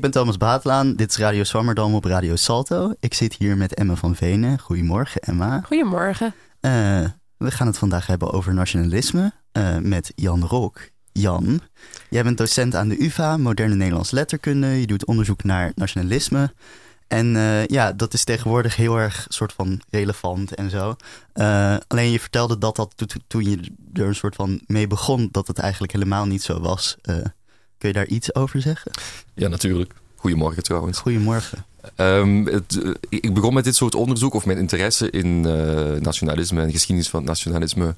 Ik ben Thomas Baatlaan. Dit is Radio Swammerdam op Radio Salto. Ik zit hier met Emma van Venen. Goedemorgen, Emma. Goedemorgen. Uh, we gaan het vandaag hebben over nationalisme uh, met Jan Rok. Jan, jij bent docent aan de UvA, moderne Nederlands letterkunde. Je doet onderzoek naar nationalisme. En uh, ja, dat is tegenwoordig heel erg soort van relevant en zo. Uh, alleen je vertelde dat dat to toen je er een soort van mee begon, dat het eigenlijk helemaal niet zo was. Uh, kun je daar iets over zeggen? Ja, natuurlijk. Goedemorgen trouwens. Goedemorgen. Um, het, ik begon met dit soort onderzoek of mijn interesse in nationalisme en geschiedenis van het nationalisme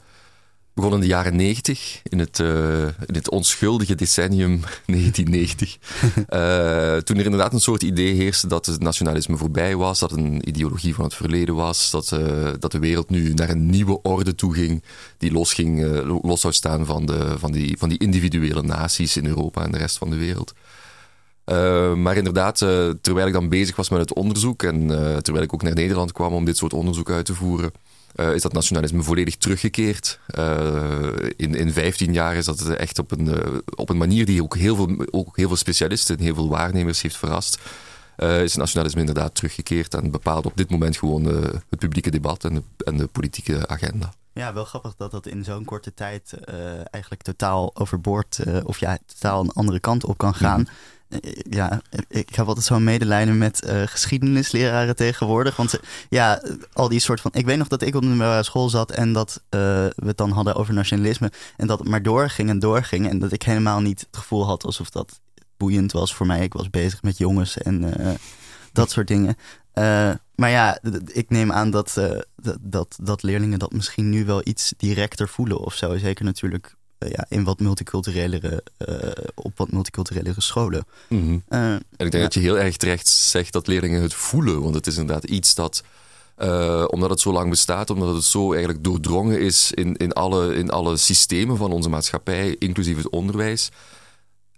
begon in de jaren 90, in het, uh, in het onschuldige decennium 1990. uh, toen er inderdaad een soort idee heerste dat het nationalisme voorbij was, dat een ideologie van het verleden was, dat, uh, dat de wereld nu naar een nieuwe orde toe ging, die los, ging, los zou staan van, de, van, die, van die individuele naties in Europa en de rest van de wereld. maar inderdaad, terwijl ik dan bezig was met het onderzoek en terwijl ik ook naar Nederland kwam om dit soort onderzoek uit te voeren, uh, is dat nationalisme volledig teruggekeerd. Uh, in, in 15 jaar is dat echt op een, uh, op een manier die ook heel, veel, ook heel veel specialisten en heel veel waarnemers heeft verrast. is het nationalisme inderdaad teruggekeerd en bepaalt op dit moment gewoon het publieke debat en de, en de politieke agenda. Ja, wel grappig dat dat in zo'n korte tijd eigenlijk totaal overboord, of ja, totaal een andere kant op kan gaan. Mm -hmm ja, ik heb altijd zo'n medelijden met uh, geschiedenisleraren tegenwoordig. Want ja, al die soort van. Ik weet nog dat ik op de school zat en dat uh, we het dan hadden over nationalisme. En dat het maar doorging en doorging. En dat ik helemaal niet het gevoel had alsof dat boeiend was voor mij. Ik was bezig met jongens en dat soort dingen. maar ja, ik neem aan dat, dat, dat leerlingen dat misschien nu wel iets directer voelen of zo. Zeker natuurlijk ja, in wat multiculturelere, uh, op wat multiculturelere scholen. Mm -hmm. uh, en ik denk ja. dat je heel erg terecht zegt dat leerlingen het voelen. Want het is inderdaad iets dat, omdat het zo lang bestaat, omdat het zo eigenlijk doordrongen is in, in, alle, in alle systemen van onze maatschappij, inclusief het onderwijs.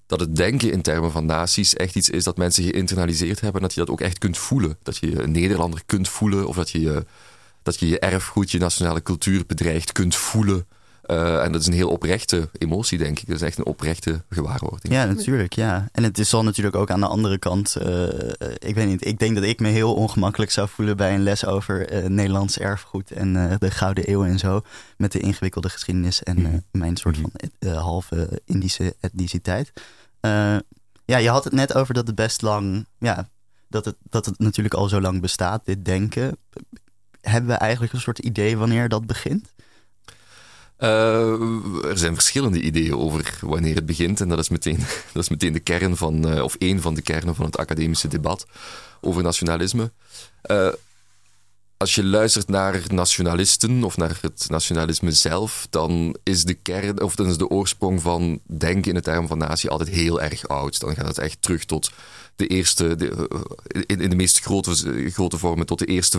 Dat het denken in termen van naties echt iets is dat mensen geïnternaliseerd hebben. En dat je dat ook echt kunt voelen. Dat je een Nederlander kunt voelen. Of dat je dat je, je erfgoed, je nationale cultuur bedreigt kunt voelen. Uh, en dat is een heel oprechte emotie, denk ik. Dat is echt een oprechte gewaarwording. Ja, natuurlijk. Ja. En het is al natuurlijk ook aan de andere kant. Uh, ik weet niet. Ik denk dat ik me heel ongemakkelijk zou voelen bij een les over uh, Nederlands erfgoed en de Gouden Eeuw en zo. Met de ingewikkelde geschiedenis en mm. mijn soort van halve Indische etniciteit. ja, je had het net over dat het best lang. Ja, dat het, dat het natuurlijk al zo lang bestaat, dit denken. Hebben we eigenlijk een soort idee wanneer dat begint? Uh, er zijn verschillende ideeën over wanneer het begint. En dat is meteen, dat is meteen de kern van, uh, of één van de kernen van het academische debat over nationalisme. Uh, als je luistert naar nationalisten of naar het nationalisme zelf, dan is de kern, of dan is de oorsprong van denken in de term van natie altijd heel erg oud. Dan gaat het echt terug tot de eerste, in, de meest grote, grote vormen, tot de eerste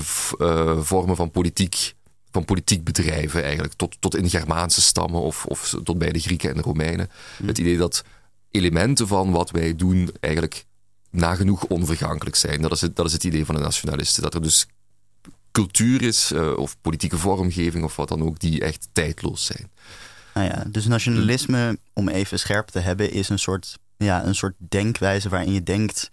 vormen van politiek van politiek bedrijven eigenlijk, tot, tot in Germaanse stammen of, of tot bij de Grieken en de Romeinen. Hmm. Het idee dat elementen van wat wij doen eigenlijk nagenoeg onvergankelijk zijn. Dat is het, dat is het idee van de nationalisten. Dat er dus cultuur is, uh, of politieke vormgeving of wat dan ook, die echt tijdloos zijn. Nou ja, dus nationalisme, om even scherp te hebben, is een soort, ja, een soort denkwijze waarin je denkt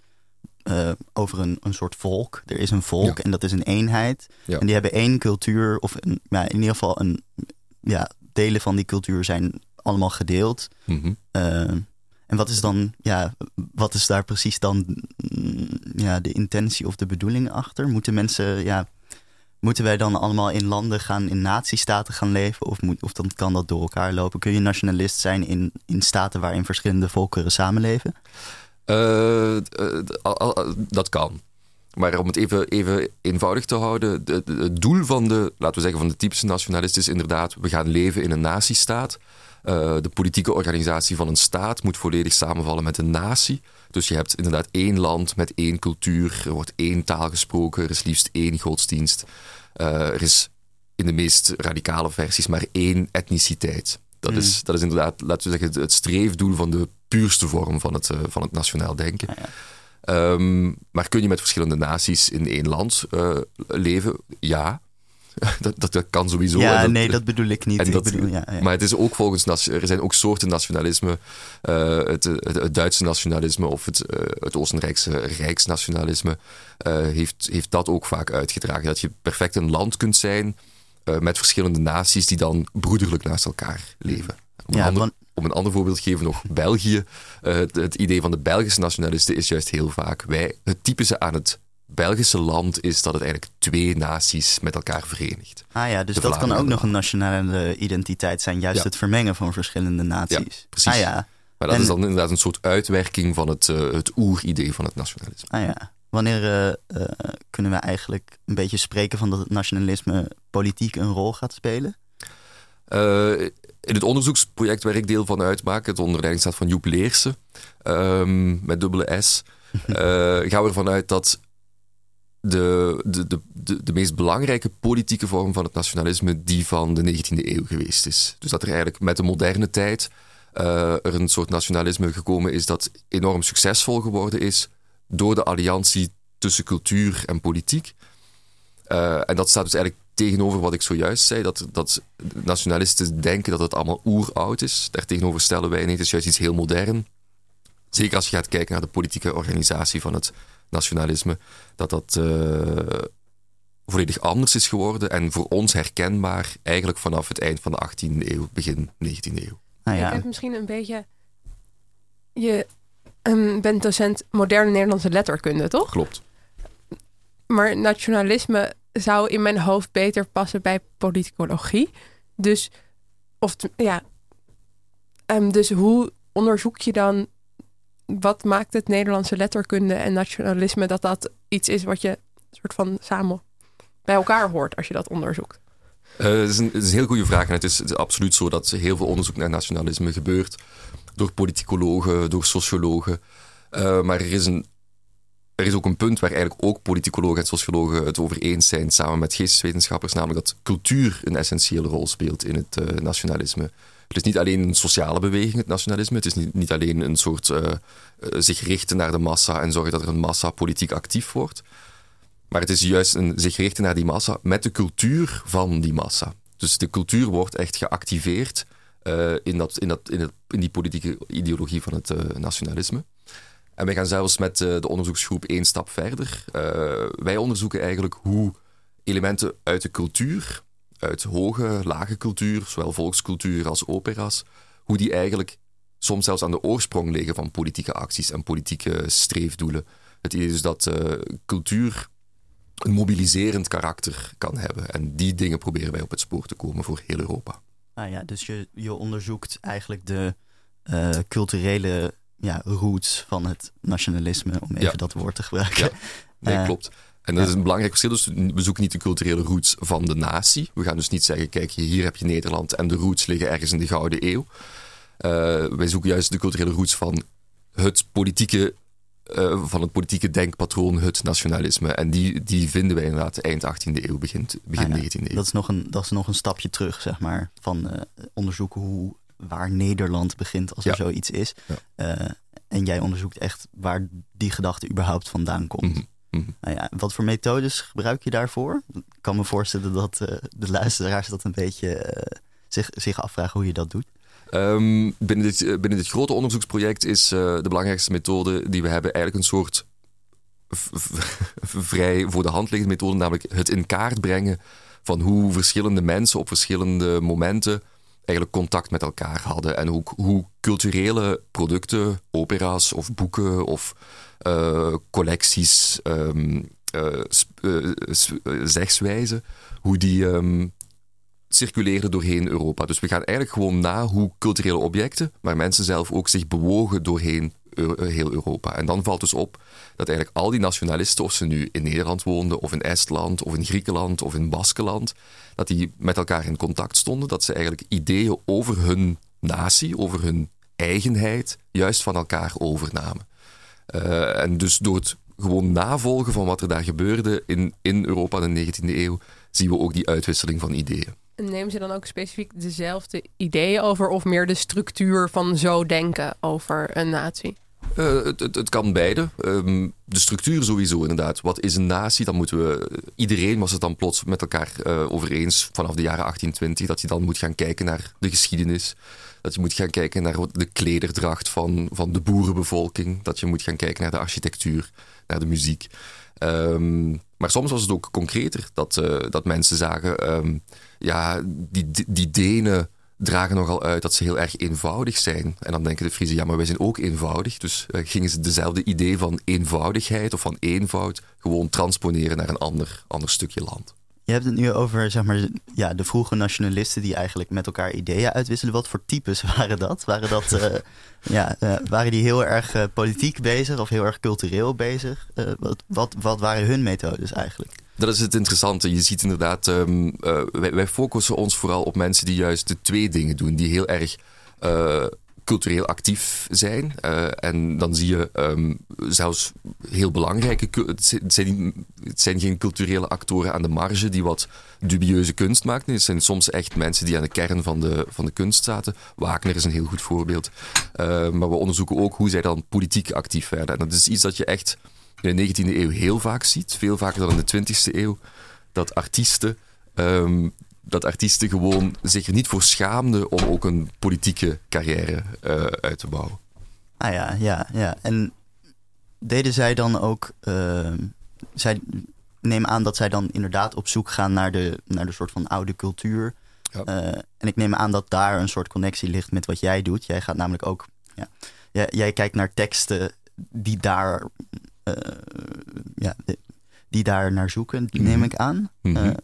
uh, over een, een soort volk. Er is een volk ja. en dat is een eenheid. Ja. En die hebben één cultuur, of een, ja, in ieder geval een, ja, delen van die cultuur zijn allemaal gedeeld. Mm -hmm. uh, en wat is dan, ja, wat is daar precies dan mm, ja, de intentie of de bedoeling achter? Moeten mensen, ja, moeten wij dan allemaal in landen gaan, in natiestaten gaan leven? Of, moet, of dan kan dat door elkaar lopen? Kun je nationalist zijn in, in staten waarin verschillende volkeren samenleven? Uh, dat kan. Maar om het even, even eenvoudig te houden, de, de, het doel van de, laten we zeggen, van de typische nationalist is inderdaad, we gaan leven in een natiestaat. Uh, de politieke organisatie van een staat moet volledig samenvallen met een natie. Dus je hebt inderdaad één land met één cultuur, er wordt één taal gesproken, er is liefst één godsdienst. Uh, er is in de meest radicale versies maar één etniciteit. Dat, is, mm. dat is inderdaad, laten we zeggen, het streefdoel van de puurste vorm van het, uh, van het nationaal denken. Ja. Um, maar kun je met verschillende naties in één land uh, leven? Ja. dat, dat, dat kan sowieso. Ja, dat- nee, dat bedoel ik niet. en ik dat- bedoel, ja, ja. Maar het is ook volgens, er zijn ook soorten nationalisme. Eh, het, het, het Duitse nationalisme of het, eh, het Oostenrijkse rijksnationalisme eh, heeft, heeft dat ook vaak uitgedragen. Dat je perfect een land kunt zijn eh, met verschillende naties die dan broederlijk naast elkaar leven. Ja, want- om een ander voorbeeld te geven, nog België. Eh, het, het idee van de Belgische nationalisten is juist heel vaak wij. Het typische aan het Belgische land is dat het eigenlijk twee naties met elkaar verenigt. Ah ja, dus de dat kan ook nog een nationale identiteit zijn. Juist Ja. het vermengen van verschillende naties. precies. Ah ja, Maar dat En- is dan inderdaad een soort uitwerking van het, eh, het oeridee van het nationalisme. ah ja. Wanneer eh, kunnen we eigenlijk een beetje spreken van dat het nationalisme politiek een rol gaat spelen? In het onderzoeksproject waar ik deel van uitmaak, het onder leiding staat van Joep Leersen, ehm, met dubbele S, eh, gaan we ervan uit dat de, de, de, de, de meest belangrijke politieke vorm van het nationalisme die van de 19e eeuw geweest is. Dus dat er eigenlijk met de moderne tijd eh, er een soort nationalisme gekomen is dat enorm succesvol geworden is door de alliantie tussen cultuur en politiek. Eh, en dat staat dus eigenlijk tegenover wat ik zojuist zei, dat, dat nationalisten denken dat het allemaal oeroud is. Daartegenover stellen wij niet, het is juist iets heel modern. Zeker als je gaat kijken naar de politieke organisatie van het nationalisme, dat dat eh, volledig anders is geworden en voor ons herkenbaar eigenlijk vanaf het eind van de 18e eeuw, begin 19e eeuw. Ah Ik ja, heb misschien een beetje... Je ehm, bent docent moderne Nederlandse letterkunde, toch? Klopt. Maar nationalisme zou in mijn hoofd beter passen bij politicologie. Dus, of, ja. Ehm, dus hoe onderzoek je dan... Wat maakt het Nederlandse letterkunde en nationalisme... dat dat iets is wat je soort van samen bij elkaar hoort als je dat onderzoekt? Eh, het, is een, het heel goede vraag. En het is, het is absoluut zo dat heel veel onderzoek naar nationalisme gebeurt door politicologen, door sociologen. Eh, maar er is, een, er is ook een punt waar eigenlijk ook politicologen en sociologen het over eens zijn, samen met geesteswetenschappers, namelijk dat cultuur een essentiële rol speelt in het eh, nationalisme. Het is niet alleen een sociale beweging, het nationalisme. Het is niet, niet alleen een soort eh, eh, zich richten naar de massa en zorgen dat er een massa politiek actief wordt. Maar het is juist een zich richten naar die massa met de cultuur van die massa. Dus de cultuur wordt echt geactiveerd in, dat, in, dat, in, die politieke ideologie van het nationalisme. En wij gaan zelfs met eh, de onderzoeksgroep één stap verder. Eh, wij onderzoeken eigenlijk hoe elementen uit de cultuur, uit hoge, lage cultuur, zowel volkscultuur als opera's, hoe die eigenlijk soms zelfs aan de oorsprong liggen van politieke acties en politieke streefdoelen. Het idee is dat eh, cultuur een mobiliserend karakter kan hebben. En die dingen proberen wij op het spoor te komen voor heel Europa. ah ja dus je, je onderzoekt eigenlijk de culturele ja, roots van het nationalisme, om even Ja. dat woord te gebruiken. Ja. Nee, Eh, klopt. En dat is een belangrijk verschil. Dus we zoeken niet de culturele roots van de natie. We gaan dus niet zeggen, kijk, hier heb je Nederland en de roots liggen ergens in de Gouden Eeuw. Eh, wij zoeken juist de culturele roots van het politieke, eh, van het politieke denkpatroon, het nationalisme. En die, die vinden wij inderdaad eind 18e eeuw, begin, begin Ah ja, 19e eeuw. Dat is, nog een, dat is nog een stapje terug, zeg maar. Van onderzoeken hoe, waar Nederland begint als er zoiets is. Ja. En jij onderzoekt echt waar die gedachte überhaupt vandaan komt. Mhm, mhm. Nou ja, wat voor methodes gebruik je daarvoor? Ik kan me voorstellen dat eh, de luisteraars dat een beetje eh, zich, zich afvragen hoe je dat doet. Ehm, binnen, dit, eh, binnen dit grote onderzoeksproject is de belangrijkste methode die we hebben eigenlijk een soort vrij voor de hand liggende methode, namelijk het in kaart brengen van hoe verschillende mensen op verschillende momenten eigenlijk contact met elkaar hadden en hoe, hoe culturele producten, opera's of boeken of eh, collecties, eh, zegswijzen, hoe die ehm, circuleerden doorheen Europa. Dus we gaan eigenlijk gewoon na hoe culturele objecten, maar mensen zelf ook zich bewogen doorheen Eu- eh, heel Europa. En dan valt dus op dat eigenlijk al die nationalisten, of ze nu in Nederland woonden, of in Estland, of in Griekenland, of in Baskeland, dat die met elkaar in contact stonden, dat ze eigenlijk ideeën over hun natie, over hun eigenheid, juist van elkaar overnamen. Eh, en dus door het gewoon navolgen van wat er daar gebeurde in, in Europa in de 19e eeuw, zien we ook die uitwisseling van ideeën. En nemen ze dan ook specifiek dezelfde ideeën over of meer de structuur van zo denken over een natie? Uh, het, het, kan beide. Um, de structuur sowieso inderdaad. Wat is een natie? Dan moeten we... Iedereen was het dan plots met elkaar uh, over eens vanaf de jaren 1820 dat je dan moet gaan kijken naar de geschiedenis. Dat je moet gaan kijken naar de klederdracht van, van de boerenbevolking. Dat je moet gaan kijken naar de architectuur, naar de muziek. Um, maar soms was het ook concreter. Dat, dat mensen zagen... Um, ja, die, die Denen dragen nogal uit dat ze heel erg eenvoudig zijn. En dan denken de Friese, ja, maar wij zijn ook eenvoudig. Dus uh, gingen ze dezelfde idee van eenvoudigheid of van eenvoud gewoon transponeren naar een ander, ander stukje land. Je hebt het nu over zeg maar, ja, de vroege nationalisten die eigenlijk met elkaar ideeën uitwisselen. Wat voor types waren dat? Waren, dat, uh, ja, uh, waren die heel erg uh, politiek bezig of heel erg cultureel bezig? wat, wat, wat waren hun methodes eigenlijk? Dat is het interessante. Je ziet inderdaad, um, wij, wij, focussen ons vooral op mensen die juist de twee dingen doen. Die heel erg cultureel actief zijn. Uh, en dan zie je um, zelfs heel belangrijke. Het zijn, het zijn, geen culturele actoren aan de marge die wat dubieuze kunst maken. Het zijn soms echt mensen die aan de kern van de, van de kunst zaten. Wagner is een heel goed voorbeeld. Maar we onderzoeken ook hoe zij dan politiek actief werden. En dat is iets dat je echt in de 19e eeuw heel vaak ziet. Veel vaker dan in de 20e eeuw. Dat artiesten um, dat artiesten gewoon zich er niet voor schaamden om ook een politieke carrière uh, uit te bouwen. Ah ja, ja, ja. En deden zij dan ook. Uh, zij neem aan dat zij dan inderdaad op zoek gaan naar de, naar de soort van oude cultuur. Ja. Uh, en ik neem aan dat daar een soort connectie ligt met wat jij doet. Jij gaat namelijk ook. Ja, jij, jij kijkt naar teksten die daar. Ja, die daar naar zoeken, neem mm -hmm. ik aan. Mm -hmm.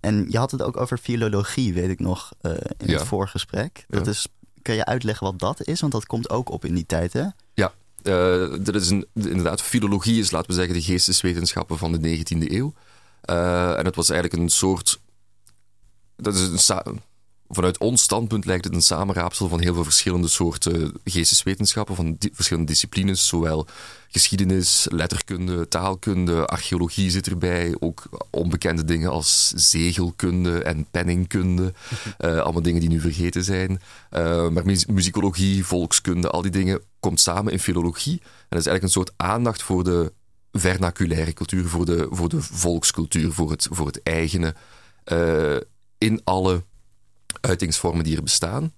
En je had het ook over filologie, weet ik nog, uh, in ja. het voorgesprek. Dat ja. is, kan je uitleggen wat dat is? Want dat komt ook op in die tijd, hè? Ja, uh, dat is een, inderdaad, filologie is, laten we zeggen, de geesteswetenschappen van de 19e eeuw. Uh, en het was eigenlijk een soort... Dat is een vanuit ons standpunt lijkt het een samenraapsel van heel veel verschillende soorten geesteswetenschappen, van di verschillende disciplines, zowel geschiedenis, letterkunde, taalkunde, archeologie zit erbij, ook onbekende dingen als zegelkunde en penningkunde, uh, allemaal dingen die nu vergeten zijn. Uh, maar mu muzikologie, volkskunde, al die dingen komt samen in filologie. En dat is eigenlijk een soort aandacht voor de vernaculaire cultuur, voor de, voor de volkscultuur, voor het, voor het eigene, uh, in alle uitingsvormen die er bestaan.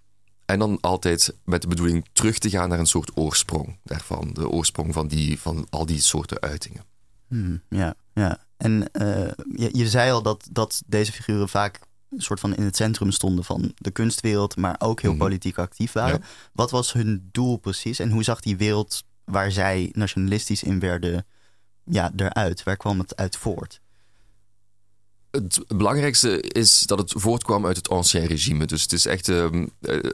En dan altijd met de bedoeling terug te gaan naar een soort oorsprong daarvan. De oorsprong van, die, van al die soorten uitingen. Hmm, ja, ja. En uh, je, je, zei al dat, dat deze figuren vaak een soort van in het centrum stonden van de kunstwereld, maar ook heel -hmm. politiek actief waren. Ja. Wat was hun doel precies en hoe zag die wereld waar zij nationalistisch in werden ja, eruit? Waar kwam het uit voort? Het belangrijkste is dat het voortkwam uit het ancien regime. Dus het is echt. Uh, uh,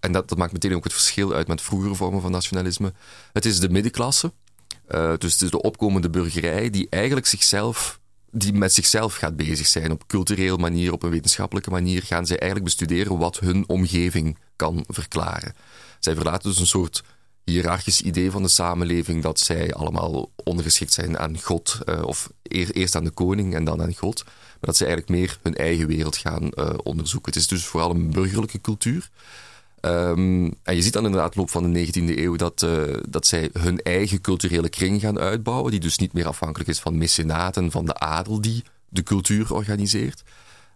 en dat, maakt meteen ook het verschil uit met vroegere vormen van nationalisme. Het is de middenklasse. Uh, dus het is de opkomende burgerij die eigenlijk zichzelf. Die met zichzelf gaat bezig zijn. Op cultureel manier, op een wetenschappelijke manier gaan zij eigenlijk bestuderen wat hun omgeving kan verklaren. Zij verlaten dus een soort hiërarchisch idee van de samenleving dat zij allemaal ondergeschikt zijn aan God, uh, of eer, eerst aan de koning en dan aan God, maar dat ze eigenlijk meer hun eigen wereld gaan uh, onderzoeken. Het is dus vooral een burgerlijke cultuur. Um, en je ziet dan inderdaad loop van de 19e eeuw dat, uh, dat zij hun eigen culturele kring gaan uitbouwen, die dus niet meer afhankelijk is van mecenaten, van de adel die de cultuur organiseert.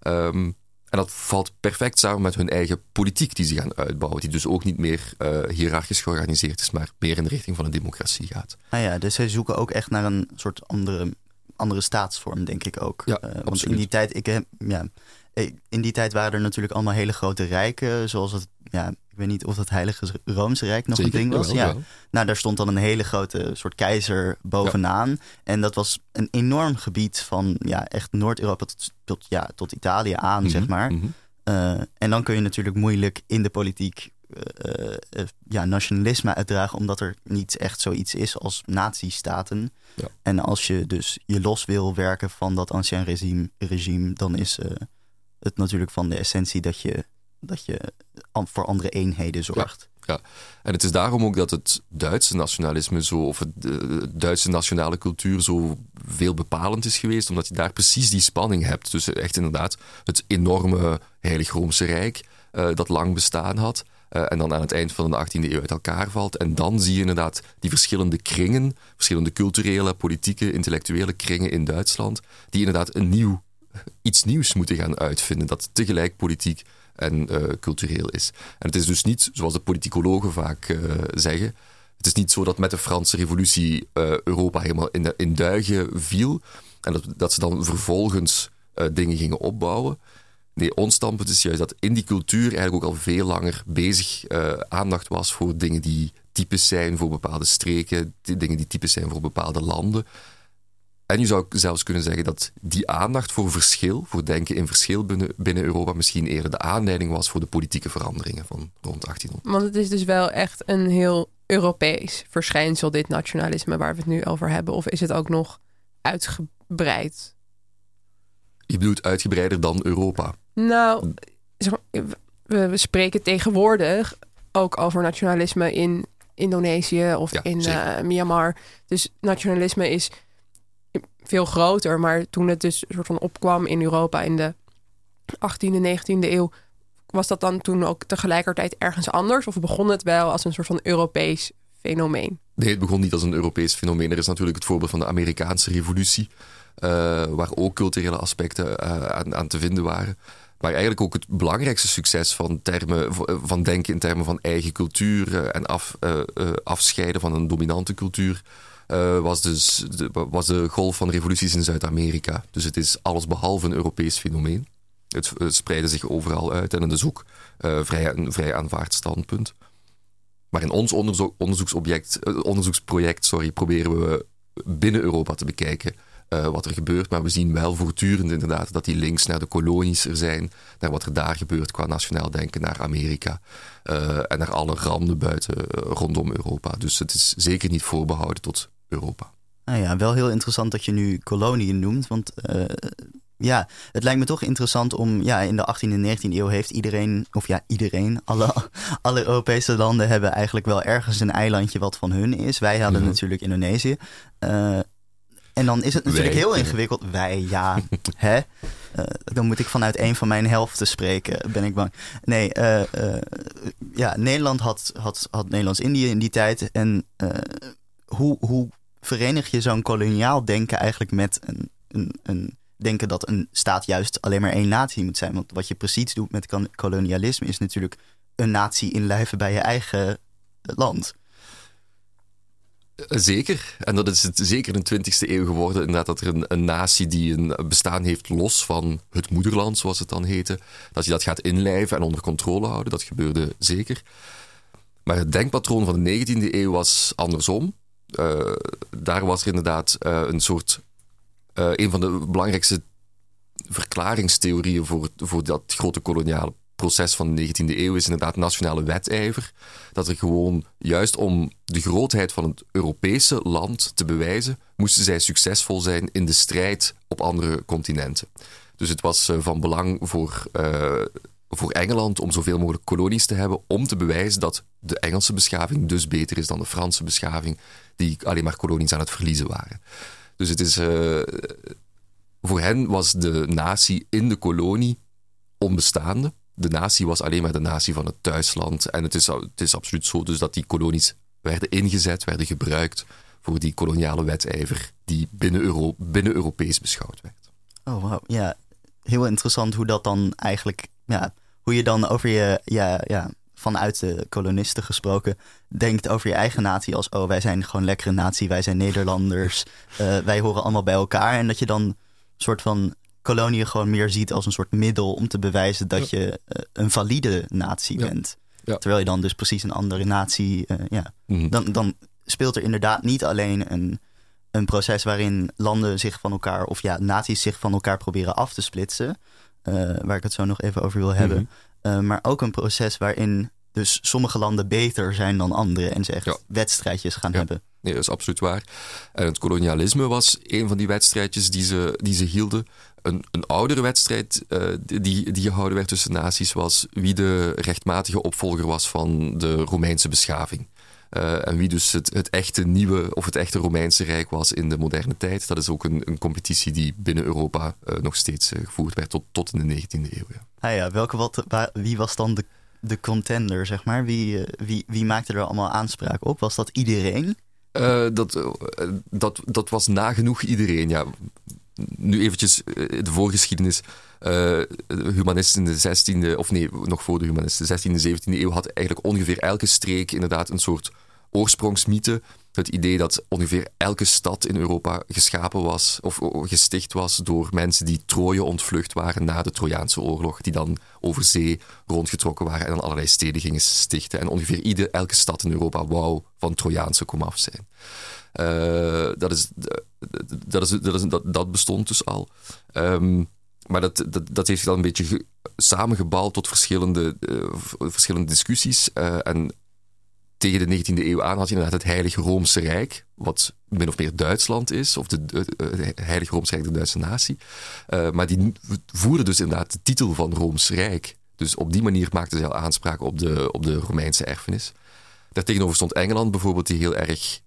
Um, en dat valt perfect samen met hun eigen politiek die ze gaan uitbouwen. Die dus ook niet meer uh, hiërarchisch georganiseerd is, maar meer in de richting van een democratie gaat. Ah ja, dus zij zoeken ook echt naar een soort andere, andere staatsvorm, denk ik ook. Ja, uh, want in die tijd, ik heb, ja, in die tijd waren er natuurlijk allemaal hele grote rijken, zoals het, ja, ik weet niet of het Heilige Roomse Rijk nog Zeker, een ding was. Ja. Nou, daar stond dan een hele grote soort keizer bovenaan. Ja. En dat was een enorm gebied van ja, echt Noord-Europa tot, tot, ja, tot Italië aan, mm -hmm, zeg maar. Mm -hmm. uh, en dan kun je natuurlijk moeilijk in de politiek uh, uh, ja, nationalisme uitdragen, omdat er niet echt zoiets is als nazistaten. Ja. En als je dus je los wil werken van dat ancien regime, regime dan is het natuurlijk van de essentie dat je, dat je voor andere eenheden zorgt. Ja, ja. en het is daarom ook dat het Duitse nationalisme zo, of het, de Duitse nationale cultuur zo veel bepalend is geweest, omdat je daar precies die spanning hebt tussen echt inderdaad het enorme Heilig Roomse Rijk, uh, dat lang bestaan had, eh, en dan aan het eind van de 18e eeuw uit elkaar valt. En dan zie je inderdaad die verschillende kringen, verschillende culturele, politieke, intellectuele kringen in Duitsland, die inderdaad een nieuw, iets nieuws moeten gaan uitvinden, dat tegelijk politiek en uh, cultureel is. En het is dus niet, zoals de politicologen vaak uh, zeggen, het is niet zo dat met de Franse revolutie uh, Europa helemaal in, in duigen viel en dat, dat ze dan vervolgens dingen gingen opbouwen. Nee, ons standpunt is juist dat in die cultuur eigenlijk ook al veel langer bezig aandacht was voor dingen die typisch zijn voor bepaalde streken, dingen die typisch zijn voor bepaalde landen. En je zou zelfs kunnen zeggen dat die aandacht voor verschil, voor denken in verschil binnen, binnen Europa, misschien eerder de aanleiding was voor de politieke veranderingen van rond 1800. Want het is dus wel echt een heel Europees verschijnsel, dit nationalisme waar we het nu over hebben. Of is het ook nog uitgebreid? Je bedoelt uitgebreider dan Europa? Nou, we, spreken tegenwoordig ook over nationalisme in Indonesië of in uh, Myanmar. Dus nationalisme is veel groter. Maar toen het dus soort van opkwam in Europa in de 18e, 19e eeuw, was dat dan toen ook tegelijkertijd ergens anders? Of begon het wel als een soort van Europees fenomeen? Nee, het begon niet als een Europees fenomeen. Er is natuurlijk het voorbeeld van de Amerikaanse revolutie, uh, waar ook culturele aspecten uh, aan, aan te vinden waren. Maar eigenlijk ook het belangrijkste succes van, termen, van denken in termen van eigen cultuur eh, en af, afscheiden van een dominante cultuur. Was, dus de, was de golf van revoluties in Zuid-Amerika. Dus het is alles behalve een Europees fenomeen. Het, het spreidde zich overal uit en het is ook vrij, een vrij aanvaard standpunt. Maar in ons onderzoek, onderzoeksobject, onderzoeksproject sorry, proberen we binnen Europa te bekijken wat er gebeurt. Maar we zien wel voortdurend inderdaad dat die links naar de kolonies er zijn, naar wat er daar gebeurt qua nationaal denken, naar Amerika en naar alle randen buiten rondom Europa. Dus het is zeker niet voorbehouden tot Europa. Nou ja, wel heel interessant dat je nu koloniën noemt, want ja, het lijkt me toch interessant om, ja, in de 18e en 19e eeuw heeft iedereen, of ja, iedereen, alle, alle Europese landen hebben eigenlijk wel ergens een eilandje wat van hun is. Wij hadden mm -hmm. natuurlijk Indonesië. Uh, en dan is het natuurlijk Wij. heel ingewikkeld. Wij, ja, hè? Uh, dan moet ik vanuit een van mijn helften spreken, ben ik bang. Nee, uh, uh, ja, Nederland had, had, had Nederlands-Indië in die tijd. En hoe, hoe verenig je zo'n koloniaal denken eigenlijk met een, een, een denken dat een staat juist alleen maar één natie moet zijn? Want wat je precies doet met kolonialisme is natuurlijk een natie inlijven bij je eigen land. Zeker. En dat is het zeker in de 20e eeuw geworden. Inderdaad, dat er een, een, natie die een bestaan heeft los van het moederland, zoals het dan heette, dat je dat gaat inlijven en onder controle houden. Dat gebeurde zeker. Maar het denkpatroon van de 19e eeuw was andersom. Uh, daar was er inderdaad uh, een soort. Uh, een van de belangrijkste verklaringstheorieën voor, voor dat grote koloniale proces van de 19e eeuw is inderdaad nationale wetijver. Dat er gewoon, juist om de grootheid van het Europese land te bewijzen, moesten zij succesvol zijn in de strijd op andere continenten. Dus het was van belang voor, voor Engeland om zoveel mogelijk kolonies te hebben, om te bewijzen dat de Engelse beschaving dus beter is dan de Franse beschaving, die alleen maar kolonies aan het verliezen waren. Dus het is. Uh, voor hen was de natie in de kolonie onbestaande de natie was alleen maar de natie van het thuisland. En het is, het is absoluut zo dus dat die kolonies werden ingezet, werden gebruikt voor die koloniale wetijver die binnen, Euro, binnen Europees beschouwd werd. Oh, wauw. Ja, heel interessant hoe dat dan eigenlijk, ja, hoe je dan over je, ja, ja, vanuit de kolonisten gesproken, denkt over je eigen natie als, oh, wij zijn gewoon lekkere natie, wij zijn Nederlanders, uh, wij horen allemaal bij elkaar. En dat je dan soort van koloniën gewoon meer ziet als een soort middel om te bewijzen dat ja. je uh, een valide natie ja. bent. Ja. Terwijl je dan dus precies een andere natie. Uh, ja. Mm -hmm. dan, dan speelt er inderdaad niet alleen een, een proces waarin landen zich van elkaar, of ja, naties zich van elkaar proberen af te splitsen. Uh, waar ik het zo nog even over wil hebben. Mm -hmm. maar ook een proces waarin dus sommige landen beter zijn dan andere en ze echt wedstrijdjes gaan hebben. Nee, dat is absoluut waar. En het kolonialisme was een van die wedstrijdjes die ze, die ze hielden. Een, een oudere wedstrijd uh, die, die gehouden werd tussen naties was wie de rechtmatige opvolger was van de Romeinse beschaving. Uh, en wie dus het, het, echte nieuwe of het echte Romeinse Rijk was in de moderne tijd. Dat is ook een, een competitie die binnen Europa uh, nog steeds gevoerd werd tot, tot in de 19e eeuw. Ja. Ah ja, welke wat, waar, wie was dan de de contender, zeg maar? Wie, wie, wie maakte er allemaal aanspraak op? Was dat iedereen? dat, dat, dat was nagenoeg iedereen, ja. Nu eventjes de voorgeschiedenis. humanisten in de 16e, of nee, nog voor de humanisten, de 16e, 17e eeuw had eigenlijk ongeveer elke streek inderdaad een soort oorsprongsmythe het idee dat ongeveer elke stad in Europa geschapen was of gesticht was door mensen die Troje ontvlucht waren na de Trojaanse oorlog, die dan over zee rondgetrokken waren en dan allerlei steden gingen stichten. En ongeveer ieder, elke stad in Europa wou van Trojaanse komaf zijn. Uh, dat, is, dat, is, dat, is, dat, dat bestond dus al. Um, maar dat, dat, dat heeft dan een beetje samengebald tot verschillende, uh, verschillende discussies. En tegen de 19e eeuw aan had je inderdaad het Heilige Roomse Rijk, wat min of meer Duitsland is, of de, de, Heilige Roomse Rijk, de Duitse natie. Uh, maar die voerden dus inderdaad de titel van Rooms Rijk. Dus op die manier maakten ze al aanspraak op de, op de Romeinse erfenis. Daartegenover stond Engeland bijvoorbeeld, die heel erg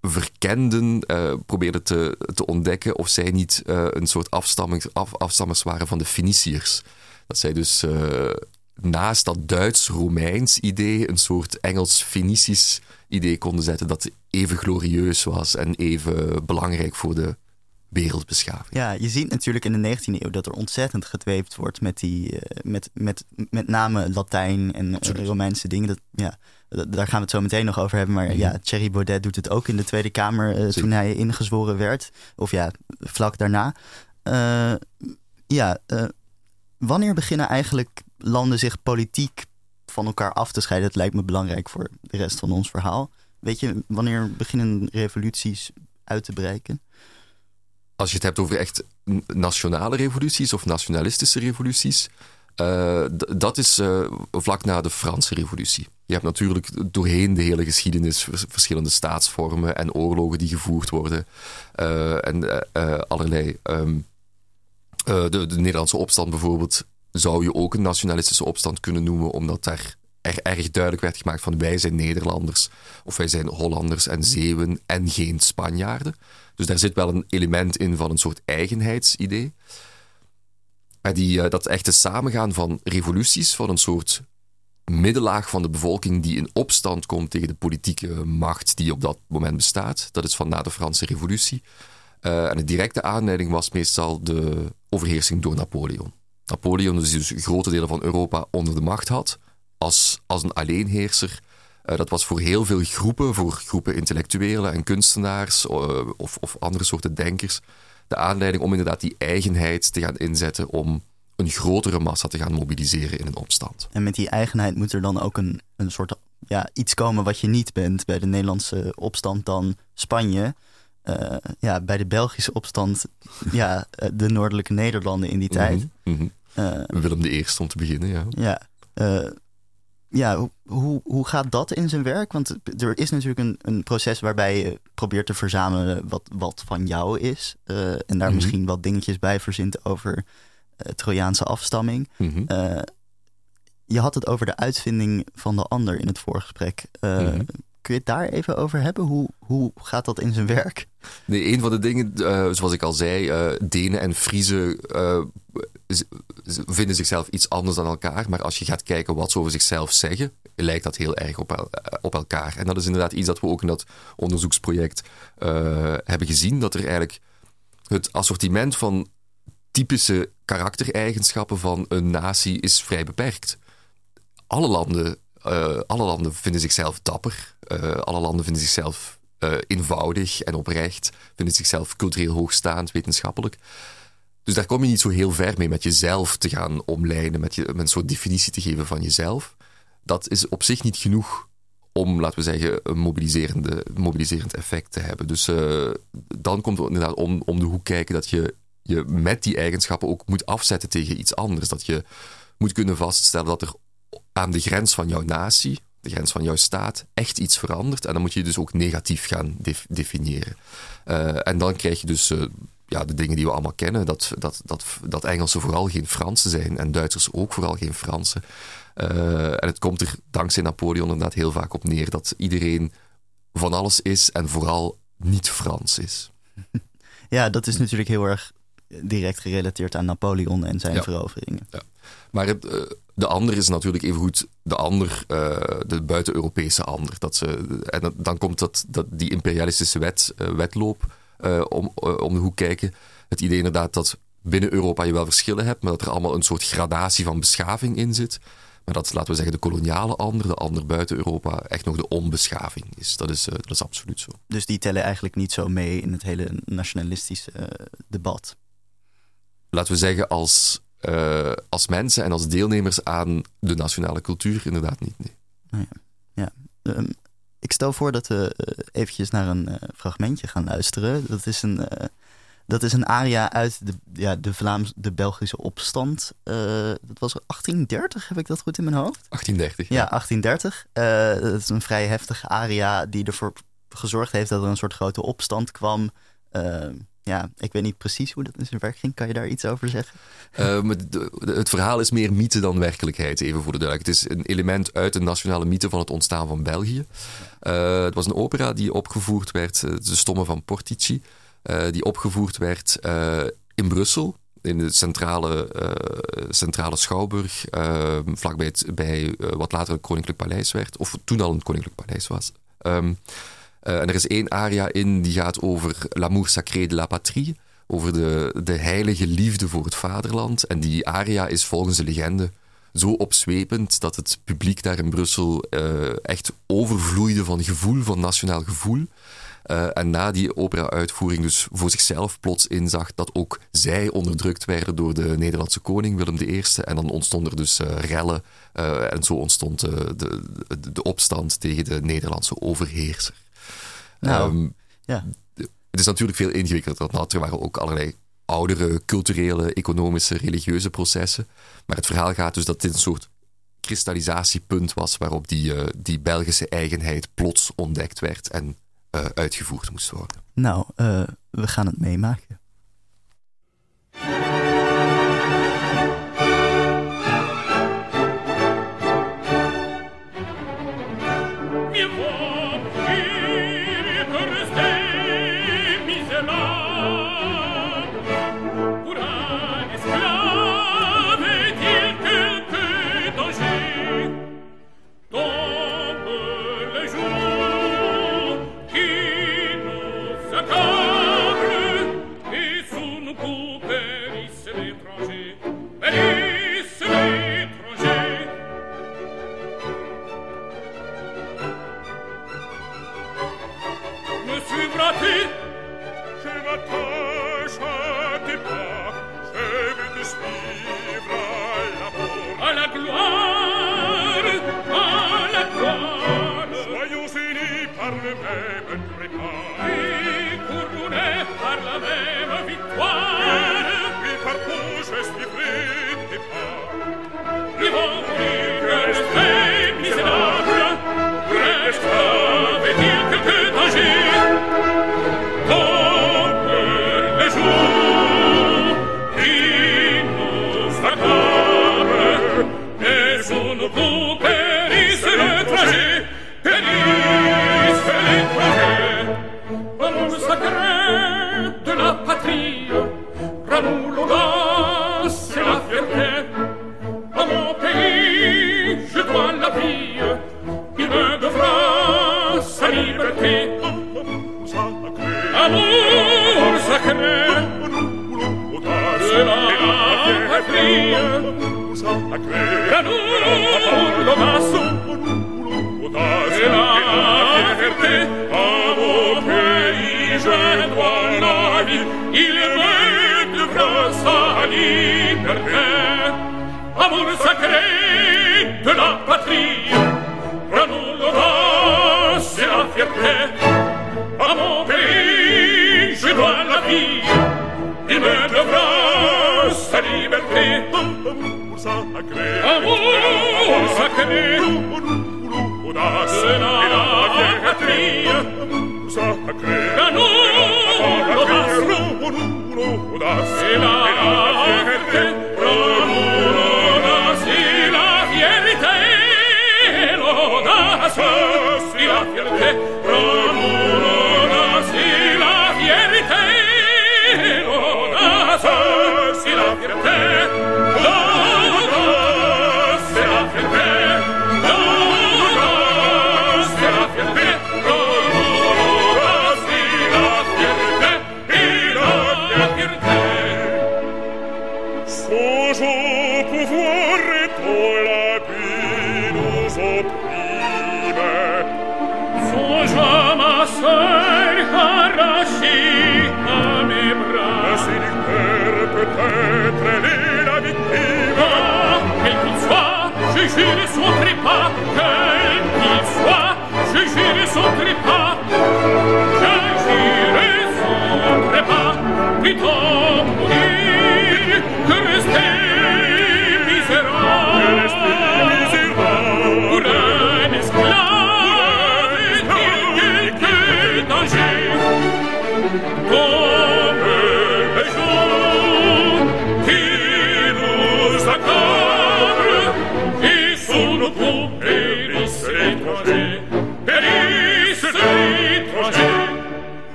verkenden, uh, probeerde te, te ontdekken of zij niet een soort af, afstammers waren van de Feniciërs. Dat zij dus naast dat Duits-Romeins idee een soort Engels-Fenicisch idee konden zetten dat even glorieus was en even belangrijk voor de wereldbeschaving. Ja, je ziet natuurlijk in de 19e eeuw dat er ontzettend gedweept wordt met die, eh, met, met, met name Latijn en Romeinse dingen. Dat, ja, daar gaan we het zo meteen nog over hebben. Maar mhm. ja, Thierry Baudet doet het ook in de Tweede Kamer uh, toen hij ingezworen werd. Of ja, vlak daarna. ja, wanneer beginnen eigenlijk landen zich politiek van elkaar af te scheiden. Dat lijkt me belangrijk voor de rest van ons verhaal. Weet je, wanneer beginnen revoluties uit te breken? Als je het hebt over echt nationale revoluties of nationalistische revoluties, uh, dat is uh, vlak na de Franse Revolutie. Je hebt natuurlijk doorheen de hele geschiedenis verschillende staatsvormen en oorlogen die gevoerd worden. Uh, en allerlei. De, de, Nederlandse opstand bijvoorbeeld zou je ook een nationalistische opstand kunnen noemen, omdat daar er erg duidelijk werd gemaakt van wij zijn Nederlanders of wij zijn Hollanders en Zeeuwen en geen Spanjaarden. Dus daar zit wel een element in van een soort eigenheidsidee. Maar die, uh, dat echte samengaan van revoluties, van een soort middenlaag van de bevolking die in opstand komt tegen de politieke macht die op dat moment bestaat, dat is van na de Franse Revolutie. Uh, en de directe aanleiding was meestal de overheersing door Napoleon. Napoleon dus, dus grote delen van Europa onder de macht had, als, als een alleenheerser. Uh, dat was voor heel veel groepen, voor groepen intellectuelen en kunstenaars uh, of, of andere soorten denkers, de aanleiding om inderdaad die eigenheid te gaan inzetten om een grotere massa te gaan mobiliseren in een opstand. En met die eigenheid moet er dan ook een, een soort ja, iets komen wat je niet bent. Bij de Nederlandse opstand dan Spanje. Uh, ja, bij de Belgische opstand, ja, eh, de noordelijke Nederlanden in die mhm, tijd. Mm -hmm. uh, Willem de Eerste om te beginnen, ja. Ja, uh, ja hoe, hoe gaat dat in zijn werk? Want er is natuurlijk een, een proces waarbij je probeert te verzamelen wat, wat van jou is. en daar mm -hmm. misschien wat dingetjes bij verzint over Trojaanse afstamming. Mm -hmm. je had het over de uitvinding van de ander in het voorgesprek. Kun je het daar even over hebben? Hoe, hoe gaat dat in zijn werk? Nee, een van de dingen, uh, zoals ik al zei, uh, Denen en Friese uh, vinden zichzelf iets anders dan elkaar. Maar als je gaat kijken wat ze over zichzelf zeggen, lijkt dat heel erg op, op elkaar. En dat is inderdaad iets dat we ook in dat onderzoeksproject hebben gezien. Dat er eigenlijk het assortiment van typische karaktereigenschappen van een natie is vrij beperkt. Alle landen uh, alle landen vinden zichzelf dapper. Uh, alle landen vinden zichzelf uh, eenvoudig en oprecht. Vinden zichzelf cultureel hoogstaand, wetenschappelijk. Dus daar kom je niet zo heel ver mee met jezelf te gaan omlijnen, met, je, met een soort definitie te geven van jezelf. Dat is op zich niet genoeg om, laten we zeggen, een mobiliserende, mobiliserend effect te hebben. Dus dan komt het inderdaad om, om de hoek kijken dat je je met die eigenschappen ook moet afzetten tegen iets anders. Dat je moet kunnen vaststellen dat er aan de grens van jouw natie, de grens van jouw staat, echt iets verandert. En dan moet je dus ook negatief gaan definiëren. Uh, en dan krijg je dus uh, ja, de dingen die we allemaal kennen: dat, dat, dat, dat Engelsen vooral geen Fransen zijn en Duitsers ook vooral geen Fransen. Uh, en het komt er dankzij Napoleon inderdaad heel vaak op neer dat iedereen van alles is en vooral niet Frans is. Ja, dat is natuurlijk heel erg direct gerelateerd aan Napoleon en zijn veroveringen. Ja. Maar het, eh, de ander is natuurlijk evengoed de ander, eh, de buiten-Europese ander. Dat ze, en dat- dan komt dat, dat, die imperialistische wet, eh, wetloop om, om de hoek kijken. Het idee inderdaad dat binnen Europa je wel verschillen hebt, maar dat er allemaal een soort gradatie van beschaving in zit. Maar dat, laten we zeggen, de koloniale ander, de ander buiten Europa, echt nog de onbeschaving is. Dat is, dat is absoluut zo. Dus die tellen eigenlijk niet zo mee in het hele nationalistische debat. Laten we zeggen, als, eh, als mensen en als deelnemers aan de nationale cultuur inderdaad niet. Nee. Ehm, ik stel voor dat we eh, eventjes naar een eh, fragmentje gaan luisteren. Dat is een, eh, dat is een aria uit de, ja, de, Vlaams, de Belgische opstand. Dat was 1830, heb ik dat goed in mijn hoofd? 1830. Ja, 1830. Eh, dat is een vrij heftige aria die ervoor gezorgd heeft dat er een soort grote opstand kwam. Eh, ja, ik weet niet precies hoe dat in zijn werk ging. Kan je daar iets over zeggen? Eh, de- het verhaal is meer mythe dan werkelijkheid, even voor de duidelijkheid. Het is een element uit de nationale mythe van het ontstaan van België. Eh, het was een opera die opgevoerd werd, eh, De Stomme van Portici, eh, die opgevoerd werd in Brussel. In de centrale, centrale schouwburg, eh, vlakbij bij, wat later het Koninklijk Paleis werd, of toen al een Koninklijk Paleis was. Ehm, eh, en er is één aria in die gaat over l'amour sacré de la patrie, over de, de heilige liefde voor het vaderland. En die aria is volgens de legende zo opzwepend dat het publiek daar in Brussel eh, echt overvloeide van gevoel, van nationaal gevoel. Eh, en na die opera-uitvoering dus voor zichzelf plots inzag dat ook zij onderdrukt werden door de Nederlandse koning Willem I. En dan ontstonden er dus eh, rellen eh, en zo ontstond eh, de, de, de opstand tegen de Nederlandse overheerser. Nou, Ehm, ja. het is natuurlijk veel ingewikkelder dan dat. Er waren ook allerlei oudere culturele, economische, religieuze processen. Maar het verhaal gaat dus dat dit een soort kristallisatiepunt was waarop die, eh, die Belgische eigenheid plots ontdekt werd en eh, uitgevoerd moest worden. Nou, eh, we gaan het meemaken.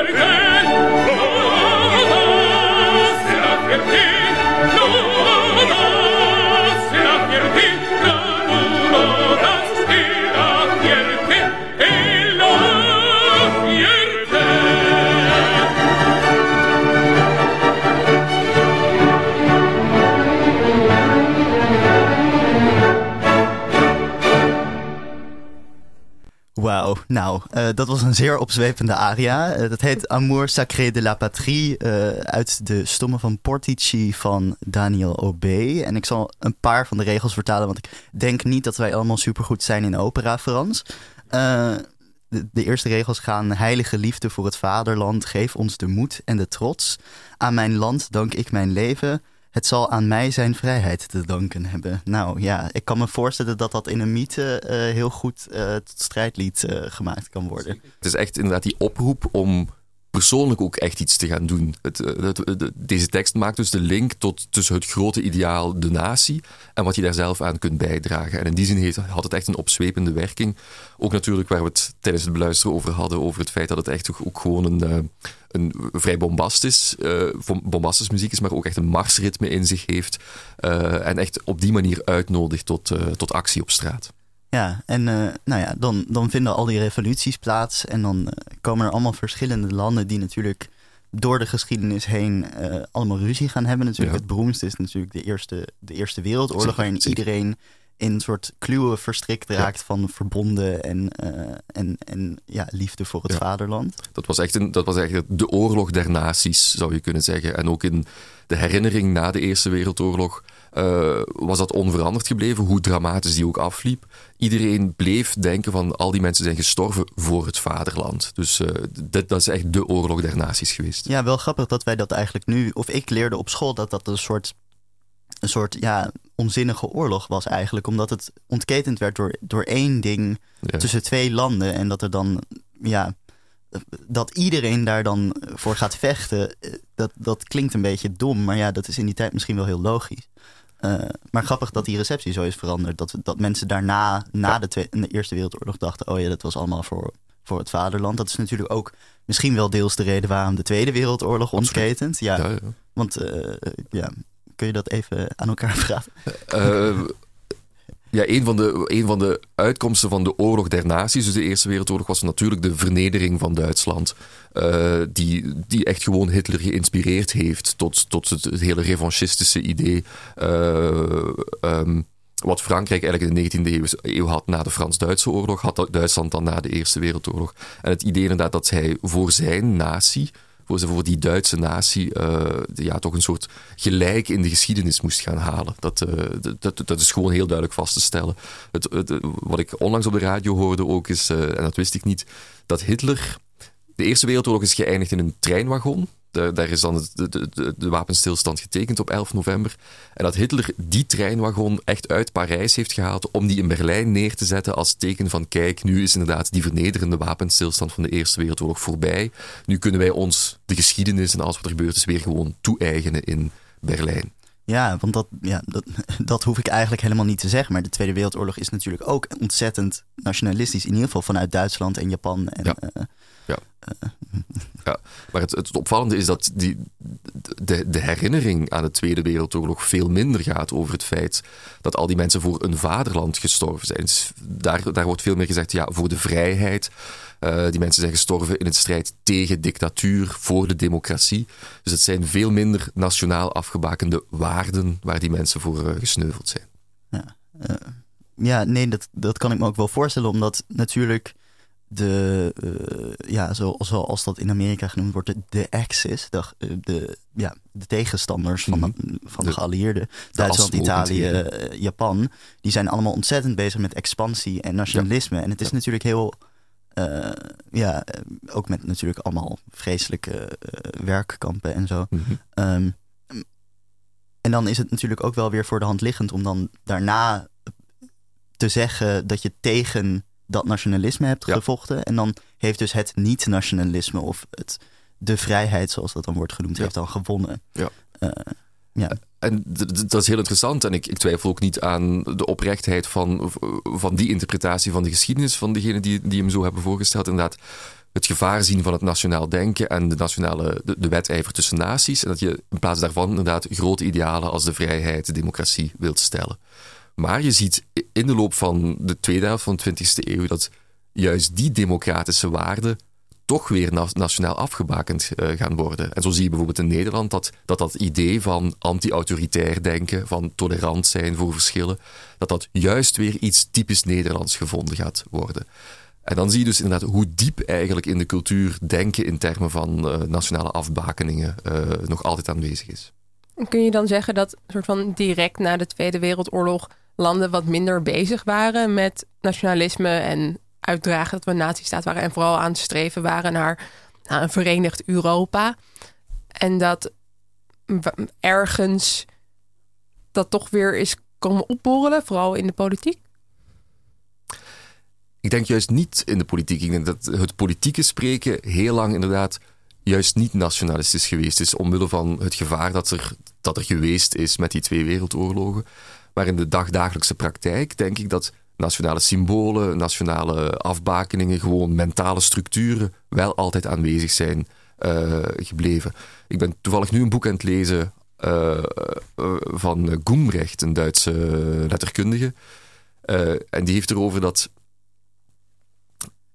Vergehen, Rosa, Serafirtin, Rosa, Nou, eh, dat was een zeer opzwepende aria. Eh, dat heet Amour sacré de la patrie eh, uit de stommen van Portici van Daniel Aubé. En ik zal een paar van de regels vertalen, want ik denk niet dat wij allemaal supergoed zijn in opera Frans. De eerste regels gaan: Heilige liefde voor het vaderland, geef ons de moed en de trots. Aan mijn land dank ik mijn leven. Het zal aan mij zijn vrijheid te danken hebben. Nou ja, ik kan me voorstellen dat dat in een mythe eh, heel goed eh, tot strijdlied eh, gemaakt kan worden. Het is echt inderdaad die oproep om persoonlijk ook echt iets te gaan doen. Eh, het- de- deze tekst maakt dus de link tot, tussen het grote ideaal, de natie, en wat je daar zelf aan kunt bijdragen. En in die zin heeft, had het echt een opzwepende werking. Ook natuurlijk waar we het tijdens het beluisteren over hadden, over het feit dat het echt ook, ook gewoon een, eh, een vrij bombastisch, eh, bombastisch muziek is, maar ook echt een marsritme in zich heeft. en echt op die manier uitnodigt tot, tot actie op straat. Ja, en eh, nou ja, dan, dan vinden al die revoluties plaats. En dan eh, komen er allemaal verschillende landen die natuurlijk door de geschiedenis heen eh, allemaal ruzie gaan hebben. Natuurlijk. Ja. Het beroemdste is natuurlijk de Eerste, de eerste Wereldoorlog, Zeker, waarin zeker. iedereen in een soort kluwen verstrikt raakt van verbonden en, en, en ja, liefde voor het Ja. vaderland. Dat was, echt een, dat was echt de oorlog der naties, zou je kunnen zeggen. En ook in de herinnering na de Eerste Wereldoorlog eh, was dat onveranderd gebleven, hoe dramatisch die ook afliep. Iedereen bleef denken van al die mensen zijn gestorven voor het vaderland. Dus eh, dit, dat is echt de oorlog der naties geweest. Ja, wel grappig dat wij dat eigenlijk nu, of ik leerde op school dat dat een soort, een soort ja, onzinnige oorlog was eigenlijk. Omdat het ontketend werd door, door één ding Ja. tussen twee landen. En dat er dan, ja, dat iedereen daar dan voor gaat vechten. eh, Dat, dat klinkt een beetje dom, maar ja, dat is in die tijd misschien wel heel logisch. Eh, maar grappig dat die receptie zo is veranderd. Dat, dat mensen daarna, na de, Tweede, de Eerste Wereldoorlog, dachten: oh ja, dat was allemaal voor, voor het vaderland. Dat is natuurlijk ook misschien wel deels de reden waarom de Tweede Wereldoorlog ontketent. Ja, Ja, ja. want eh, ja, kun je dat even aan elkaar vragen? Eh, Ja, een van, de, een van de uitkomsten van de oorlog der naties, dus de Eerste Wereldoorlog, was natuurlijk de vernedering van Duitsland. Uh, die, die echt gewoon Hitler geïnspireerd heeft tot, tot het, hele revanchistische idee. Uh, um, wat Frankrijk eigenlijk in de 19e eeuw had na de Frans-Duitse oorlog, had Duitsland dan na de Eerste Wereldoorlog. En het idee inderdaad dat hij voor zijn natie, voor, voor die Duitse natie, uh, ja, toch een soort gelijk in de geschiedenis moest gaan halen. Dat, uh, dat, dat is gewoon heel duidelijk vast te stellen. Het, wat ik onlangs op de radio hoorde ook is, uh, en dat wist ik niet, dat Hitler. De Eerste Wereldoorlog is geëindigd in een treinwagon. Daar, daar is dan de, de, de, wapenstilstand getekend op 11 november. En dat Hitler die treinwagon echt uit Parijs heeft gehaald om die in Berlijn neer te zetten als teken van kijk, nu is inderdaad die vernederende wapenstilstand van de Eerste Wereldoorlog voorbij. Nu kunnen wij ons de geschiedenis en alles wat er gebeurd is weer gewoon toe-eigenen in Berlijn. Ja, want dat, ja, dat, dat hoef ik eigenlijk helemaal niet te zeggen. Maar de Tweede Wereldoorlog is natuurlijk ook ontzettend nationalistisch. In ieder geval vanuit Duitsland en Japan. En, ja. Uh, ja. Ja. Maar het, het, opvallende is dat die, de, de herinnering aan de Tweede Wereldoorlog veel minder gaat over het feit dat al die mensen voor een vaderland gestorven zijn. Dus daar, daar wordt veel meer gezegd, ja, voor de vrijheid. Uh, die mensen zijn gestorven in een strijd tegen dictatuur, voor de democratie. Dus het zijn veel minder nationaal afgebakende waarden waar die mensen voor uh, gesneuveld zijn. Ja, uh, ja nee, dat, dat kan ik me ook wel voorstellen, omdat natuurlijk de, uh, ja, zoals, zoals dat in Amerika genoemd wordt, de, de axis, de, de, ja, de tegenstanders van, mm -hmm. van de, de geallieerden, Duitsland, Italië, uh, Japan, die zijn allemaal ontzettend bezig met expansie en nationalisme. Ja. En het is ja. natuurlijk heel, uh, ja, ook met natuurlijk allemaal vreselijke werkkampen en zo. Mm -hmm. um, en dan is het natuurlijk ook wel weer voor de hand liggend om dan daarna te zeggen dat je tegen dat nationalisme hebt ja. gevochten. En dan heeft dus het niet-nationalisme of het, de vrijheid, zoals dat dan wordt genoemd, ja. heeft dan gewonnen. Ja. Uh, ja. En dat is heel interessant. En ik, ik, twijfel ook niet aan de oprechtheid van, van die interpretatie van de geschiedenis van degene die, die hem zo hebben voorgesteld. Inderdaad, het gevaar zien van het nationaal denken en de nationale de, de wedijver tussen naties. En dat je in plaats daarvan inderdaad grote idealen als de vrijheid, de democratie wilt stellen. Maar je ziet in de loop van de tweede helft van de 20e eeuw dat juist die democratische waarden toch weer nationaal afgebakend uh, gaan worden. En zo zie je bijvoorbeeld in Nederland dat dat, dat idee van anti-autoritair denken, van tolerant zijn voor verschillen, dat dat juist weer iets typisch Nederlands gevonden gaat worden. En dan zie je dus inderdaad hoe diep eigenlijk in de cultuur denken in termen van uh, nationale afbakeningen uh, nog altijd aanwezig is. Kun je dan zeggen dat soort van direct na de Tweede Wereldoorlog landen wat minder bezig waren met nationalisme en uitdragen dat we een nazistaat waren en vooral aan het streven waren naar, een verenigd Europa. En dat ergens dat toch weer is komen opborrelen, vooral in de politiek? Ik denk juist niet in de politiek. Ik denk dat het politieke spreken heel lang inderdaad juist niet nationalistisch geweest is, omwille van het gevaar dat er, dat er geweest is met die twee wereldoorlogen. Maar in de dagdagelijkse praktijk denk ik dat nationale symbolen, nationale afbakeningen, gewoon mentale structuren wel altijd aanwezig zijn uh, gebleven. Ik ben toevallig nu een boek aan het lezen uh, uh, van Goemrecht, een Duitse letterkundige. en die heeft erover dat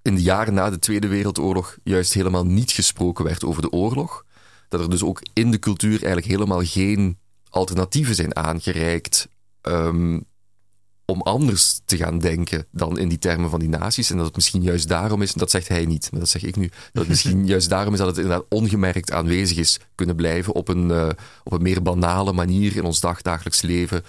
in de jaren na de Tweede Wereldoorlog juist helemaal niet gesproken werd over de oorlog. Dat er dus ook in de cultuur eigenlijk helemaal geen alternatieven zijn aangereikt um, om anders te gaan denken dan in die termen van die naties. En dat het misschien juist daarom is, en dat zegt hij niet, maar dat zeg ik nu, dat het misschien juist daarom is dat het inderdaad ongemerkt aanwezig is kunnen blijven op een, uh, op een meer banale manier in ons dagdagelijks leven. Een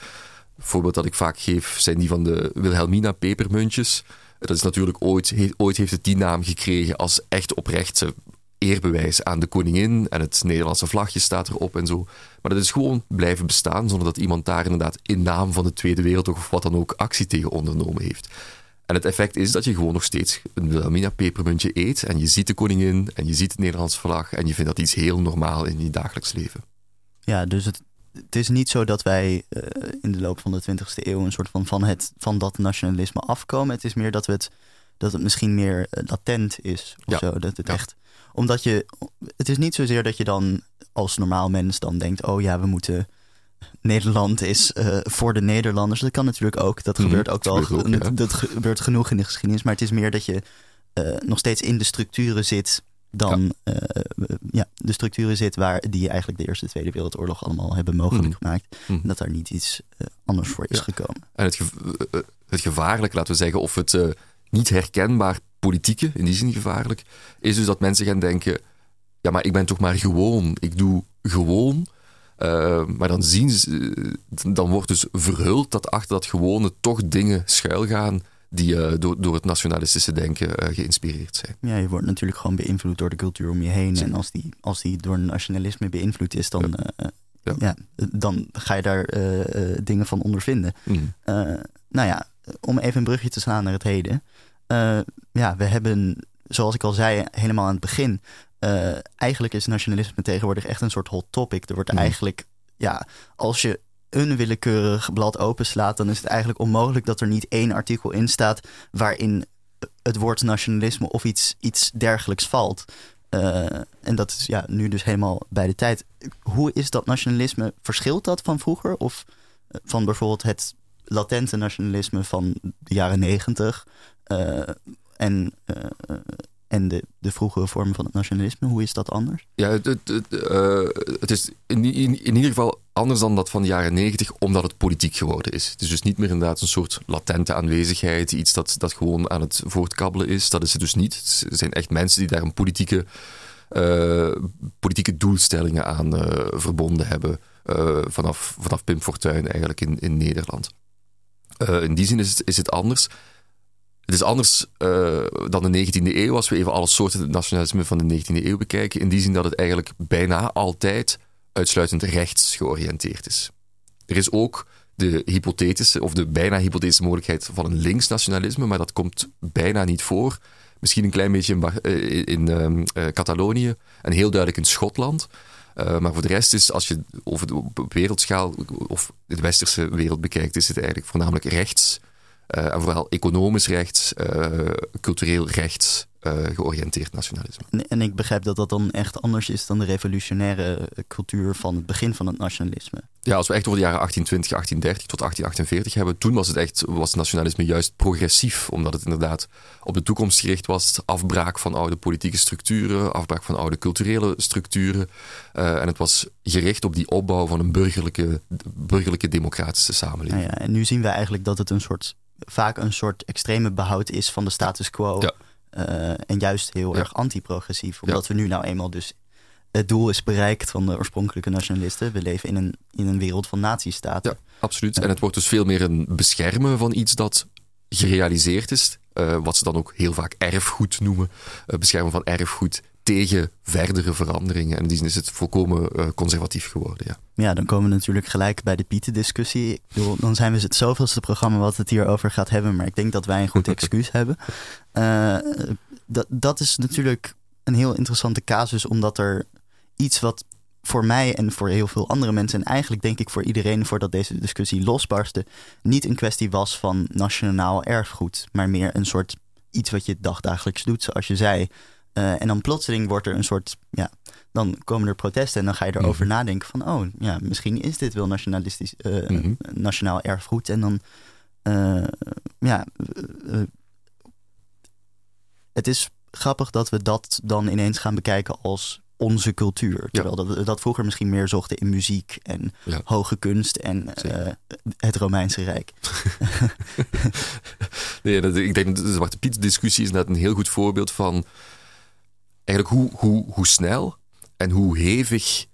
voorbeeld dat ik vaak geef zijn die van de Wilhelmina pepermuntjes. Dat is natuurlijk ooit, he, ooit heeft het die naam gekregen als echt oprechte eerbewijs aan de koningin en het Nederlandse vlagje staat erop en zo. Maar dat is gewoon blijven bestaan zonder dat iemand daar inderdaad in naam van de Tweede Wereldoorlog of wat dan ook actie tegen ondernomen heeft. En het effect is dat je gewoon nog steeds een Wilhelmina pepermuntje eet en je ziet de koningin en je ziet het Nederlandse vlag en je vindt dat iets heel normaal in je dagelijks leven. Ja, dus het, het is niet zo dat wij uh, in de loop van de 20e eeuw een soort van van, het, van dat nationalisme afkomen. Het is meer dat, we het, dat het misschien meer uh, latent is of ja. zo. Dat het ja. echt omdat je, het is niet zozeer dat je dan als normaal mens dan denkt: oh ja, we moeten Nederland is eh, voor de Nederlanders. Dat kan natuurlijk ook. Dat Mhm, gebeurt ook wel. ook, ja. Dat gebeurt genoeg in de geschiedenis. Maar het is meer dat je eh, nog steeds in de structuren zit. Dan eh, ja, de structuren zit waar die eigenlijk de Eerste en Tweede Wereldoorlog allemaal hebben mogelijk Mhm. gemaakt. Mhm. En dat daar niet iets anders voor is Ja. gekomen. En het, gev- het gevaarlijk, laten we zeggen, of het niet herkenbaar politieke, in die zin gevaarlijk, is dus dat mensen gaan denken: ja, maar ik ben toch maar gewoon, ik doe gewoon. Eh, maar dan zien ze, eh, dan wordt dus verhuld dat achter dat gewone toch dingen schuilgaan die eh, door, door het nationalistische denken geïnspireerd zijn. Ja, je wordt natuurlijk gewoon beïnvloed door de cultuur om je heen. En als die, als die door nationalisme beïnvloed is, dan, Ja. ja. dan ga je daar dingen van ondervinden. Mhm. Nou ja, om even een brugje te slaan naar het heden. Eh, ja, we hebben, zoals ik al zei, helemaal aan het begin. eh, eigenlijk is nationalisme tegenwoordig echt een soort hot topic. Er wordt Mhm. eigenlijk, ja, als je een willekeurig blad openslaat, dan is het eigenlijk onmogelijk dat er niet één artikel in staat waarin het woord nationalisme of iets, iets dergelijks valt. Eh, en dat is ja, nu dus helemaal bij de tijd. Hoe is dat nationalisme? Verschilt dat van vroeger? Of van bijvoorbeeld het latente nationalisme van de jaren negentig? Eh, en eh, en de, de vroegere vormen van het nationalisme? Hoe is dat anders? Ja, het, het, het, eh, is in, in, in ieder geval anders dan dat van de jaren negentig, omdat het politiek geworden is. Het is dus niet meer inderdaad een soort latente aanwezigheid, iets dat, dat gewoon aan het voortkabbelen is. Dat is het dus niet. Het zijn echt mensen die daar een politieke, eh, politieke doelstellingen aan verbonden hebben. vanaf, vanaf Pim Fortuyn eigenlijk in, in Nederland. In die zin is het, is het anders. Het is anders eh, dan de 19e eeuw, als we even alle soorten nationalisme van de 19e eeuw bekijken. In die zin dat het eigenlijk bijna altijd uitsluitend rechts georiënteerd is. Er is ook de hypothetische, of de bijna hypothetische mogelijkheid van een linksnationalisme, maar dat komt bijna niet voor. Misschien een klein beetje in, eh, in ehm, eh, Catalonië en heel duidelijk in Schotland. Maar voor de rest is, als je over de op wereldschaal of de westerse wereld bekijkt, is het eigenlijk voornamelijk rechts. Eh, en vooral economisch rechts, eh, cultureel rechts eh, georiënteerd nationalisme. En, ik begrijp dat dat dan echt anders is dan de revolutionaire cultuur van het begin van het nationalisme. Ja, als we echt over de jaren 1820, 1830 tot 1848 hebben, toen was het echt was het nationalisme juist progressief, omdat het inderdaad op de toekomst gericht was, afbraak van oude politieke structuren, afbraak van oude culturele structuren, en het was gericht op die opbouw van een burgerlijke, burgerlijke democratische samenleving. Nou ja, en nu zien we eigenlijk dat het een soort, vaak een soort extreme behoud is van de status quo. Ja. Eh, en juist heel Ja. erg anti-progressief. Omdat we nu nou eenmaal dus het doel is bereikt van de oorspronkelijke nationalisten. We leven in een, in een wereld van nazistaten. Ja, absoluut. En het wordt dus veel meer een beschermen van iets dat gerealiseerd is. eh, wat ze dan ook heel vaak erfgoed noemen. Eh, beschermen van erfgoed tegen verdere veranderingen. En in die zin is het volkomen eh, conservatief geworden. Ja. Ja, dan komen we natuurlijk gelijk bij de Pieten-discussie. Dan zijn we het zoveelste programma wat het hierover gaat hebben. Maar ik denk dat wij een goed excuus hebben. Eh, dat, dat is natuurlijk een heel interessante casus, omdat er iets wat voor mij en voor heel veel andere mensen, en eigenlijk denk ik voor iedereen voordat deze discussie losbarstte, niet een kwestie was van nationaal erfgoed, maar meer een soort iets wat je dagdagelijks doet, zoals je zei. Eh, en dan plotseling wordt er een soort, ja, dan komen er protesten en dan ga je erover Mhm. nadenken van, oh ja, misschien is dit wel nationalistisch, eh, Mhm. nationaal erfgoed. En dan, eh, ja, het is grappig dat we dat dan ineens gaan bekijken als onze cultuur. Terwijl dat we dat vroeger misschien meer zochten in muziek en Ja. hoge kunst en het Romeinse Rijk. Nee, dat, ik denk dat de Zwarte Piet discussie is net een heel goed voorbeeld van eigenlijk hoe, hoe, hoe snel en hoe hevig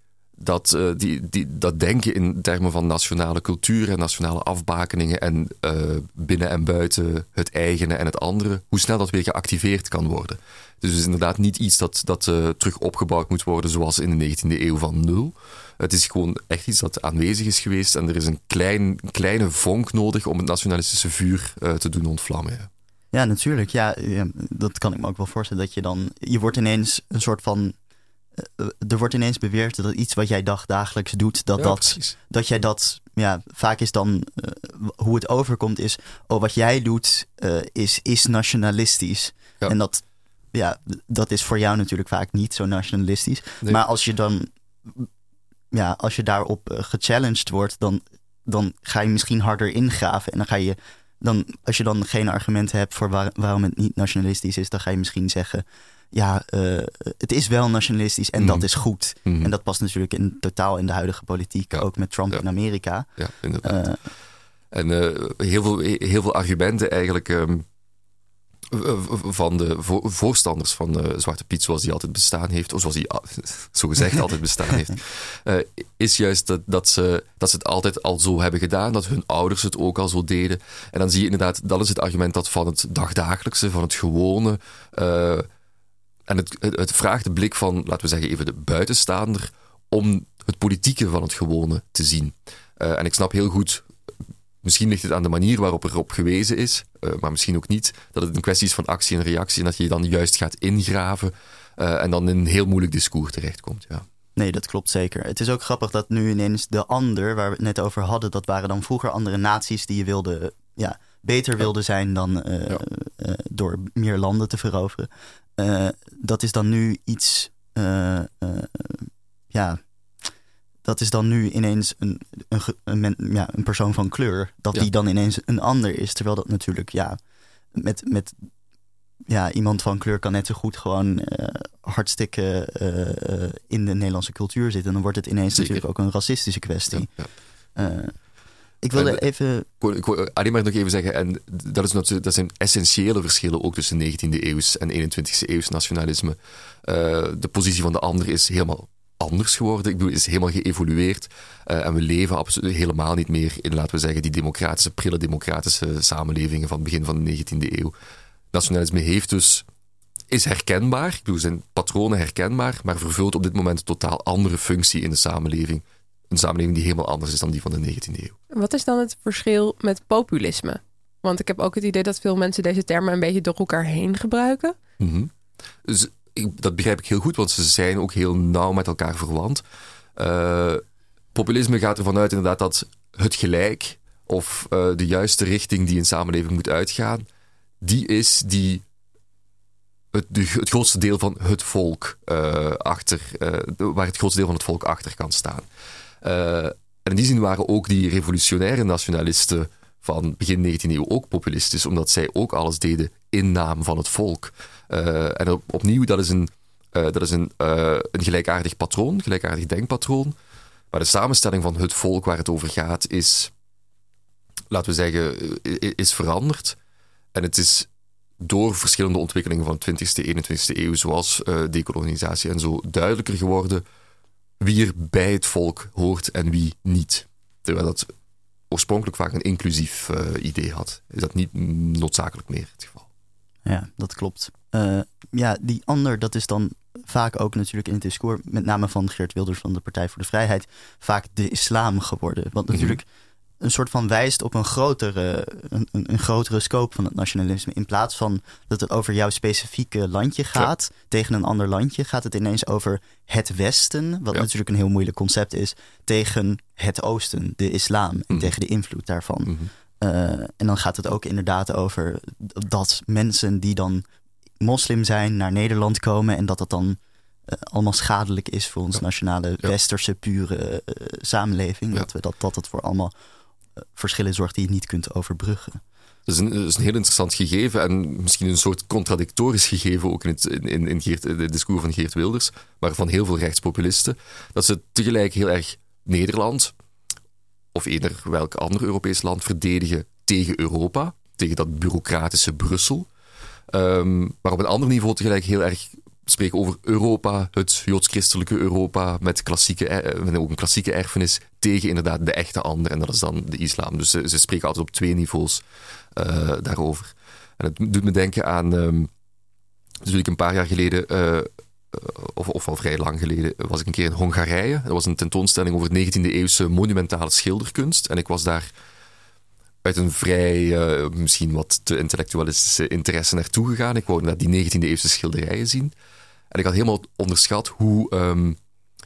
dat, eh, die, die, dat denken in termen van nationale cultuur en nationale afbakeningen en eh, binnen en buiten het eigene en het andere, hoe snel dat weer geactiveerd kan worden. Dus het is inderdaad niet iets dat, dat eh, terug opgebouwd moet worden zoals in de 19e eeuw van nul. Het is gewoon echt iets dat aanwezig is geweest en er is een klein, kleine vonk nodig om het nationalistische vuur te doen ontvlammen. ja. Ja, natuurlijk. Ja, dat kan ik me ook wel voorstellen. Dat je dan, je wordt ineens een soort van, eh, er wordt ineens beweerd dat iets wat jij dagdagelijks doet, dat Ja, dat precies. dat jij dat, ja, vaak is dan eh, hoe het overkomt is, oh, wat jij doet eh, is, is nationalistisch. Ja. En dat, ja, dat is voor jou natuurlijk vaak niet zo nationalistisch. Nee. Maar als je dan ja, als je daarop gechallenged wordt, dan, dan ga je misschien harder ingraven. En dan ga je, dan, als je dan geen argumenten hebt voor waar- waarom het niet nationalistisch is, dan ga je misschien zeggen, ja, eh, het is wel nationalistisch en dat Mhm. is goed. Mhm. En dat past natuurlijk in totaal in de huidige politiek, Ja. ook met Trump Ja. in Amerika. Ja, inderdaad. Eh, En eh, heel, veel, heel veel argumenten eigenlijk ehm, van de vo- voorstanders van eh, Zwarte Piet, zoals die altijd bestaan heeft, of zoals die ah, zogezegd altijd bestaan heeft, eh, is juist dat, dat, ze, dat ze het altijd al zo hebben gedaan, dat hun ouders het ook al zo deden. En dan zie je inderdaad, dat is het argument dat van het dagdagelijkse, van het gewone. eh, en het, het, het vraagt de blik van, laten we zeggen, even de buitenstaander, om het politieke van het gewone te zien. Eh, en ik snap heel goed Misschien ligt het aan de manier waarop er op gewezen is, eh, maar misschien ook niet. Dat het een kwestie is van actie en reactie en dat je je dan juist gaat ingraven eh, en dan in een heel moeilijk discours terechtkomt. Ja. Nee, dat klopt zeker. Het is ook grappig dat nu ineens de ander, waar we het net over hadden, dat waren dan vroeger andere naties die je wilde, ja, beter wilde zijn dan eh, Ja. door meer landen te veroveren. Dat is dan nu iets, ja, dat is dan nu ineens een, een, ja, een persoon van kleur. Dat Ja. die dan ineens een ander is. Terwijl dat natuurlijk, ja, met, met ja, iemand van kleur kan net zo goed gewoon eh, hartstikke eh, in de Nederlandse cultuur zitten. En dan wordt het ineens Zeker. natuurlijk ook een racistische kwestie. Ja, Eh, ik wilde En- even. Ik wou alleen maar nog even zeggen, en dat, is natuurlijk, dat zijn essentiële verschillen ook tussen 19e eeuws en 21e eeuws nationalisme. De positie van de ander is helemaal anders geworden. Ik bedoel, is helemaal geëvolueerd. Eh, en we leven absoluut helemaal niet meer in, laten we zeggen, die democratische, prille democratische samenlevingen van het begin van de 19e eeuw. Nationalisme heeft dus, is herkenbaar. Ik bedoel, zijn patronen herkenbaar, maar vervult op dit moment een totaal andere functie in de samenleving. Een samenleving die helemaal anders is dan die van de 19e eeuw. Wat is dan het verschil met populisme? Want ik heb ook het idee dat veel mensen deze termen een beetje door elkaar heen gebruiken. Mhm. Dus dat begrijp ik heel goed, want ze zijn ook heel nauw met elkaar verwant. Eh, populisme gaat ervan uit inderdaad dat het gelijk of eh, de juiste richting die een samenleving moet uitgaan, die is die het, het grootste deel van het volk eh, achter, waar het grootste deel van het volk achter kan staan. En in die zin waren ook die revolutionaire nationalisten van begin 19e eeuw ook populistisch, omdat zij ook alles deden in naam van het volk. Eh, en op- opnieuw, dat is een, eh, dat is een, eh, een gelijkaardig patroon, gelijkaardig denkpatroon. Maar de samenstelling van het volk waar het over gaat is, laten we zeggen, is veranderd. En het is door verschillende ontwikkelingen van 20e, 21e eeuw, zoals eh, dekolonisatie en zo, duidelijker geworden wie er bij het volk hoort en wie niet. Terwijl dat oorspronkelijk vaak een inclusief idee had, is dat niet noodzakelijk meer het geval. Ja, dat klopt. Eh, ja, die ander, dat is dan vaak ook natuurlijk in het discours, met name van Geert Wilders van de Partij voor de Vrijheid, vaak de islam geworden. Wat Mhm. natuurlijk een soort van wijst op een grotere, een, een, grotere scope van het nationalisme. In plaats van dat het over jouw specifieke landje gaat, tegen een ander landje, gaat het ineens over het Westen, wat Ja. natuurlijk een heel moeilijk concept is, tegen het Oosten, de islam, en Mhm. tegen de invloed daarvan. Mhm. Eh, en dan gaat het ook inderdaad over dat mensen die dan moslim zijn naar Nederland komen en dat dat dan eh, allemaal schadelijk is voor onze Ja. nationale Ja. westerse pure eh, samenleving. Ja. Dat, we, dat, dat het voor allemaal verschillen zorgt die je niet kunt overbruggen. Dat is, een, dat is een heel interessant gegeven en misschien een soort contradictorisch gegeven ook in het, in, in, in Geert, in het discours van Geert Wilders, maar van heel veel rechtspopulisten, dat ze tegelijk heel erg Nederland of eender welk ander Europees land verdedigen tegen Europa, tegen dat bureaucratische Brussel. Ehm, maar op een ander niveau tegelijk heel erg spreken over Europa, het joods-christelijke Europa, met, klassieke, eh, met ook een klassieke erfenis, tegen inderdaad de echte ander, en dat is dan de islam. Dus ze, spreken altijd op twee niveaus eh, daarover. En het doet me denken aan, ehm natuurlijk een paar jaar geleden, eh, of, of al vrij lang geleden, was ik een keer in Hongarije. Dat was een tentoonstelling over 19e-eeuwse monumentale schilderkunst. En ik was daar uit een vrij, eh, misschien wat te intellectualistische interesse naartoe gegaan. Ik wou naar die 19e-eeuwse schilderijen zien. En ik had helemaal onderschat hoe, ehm,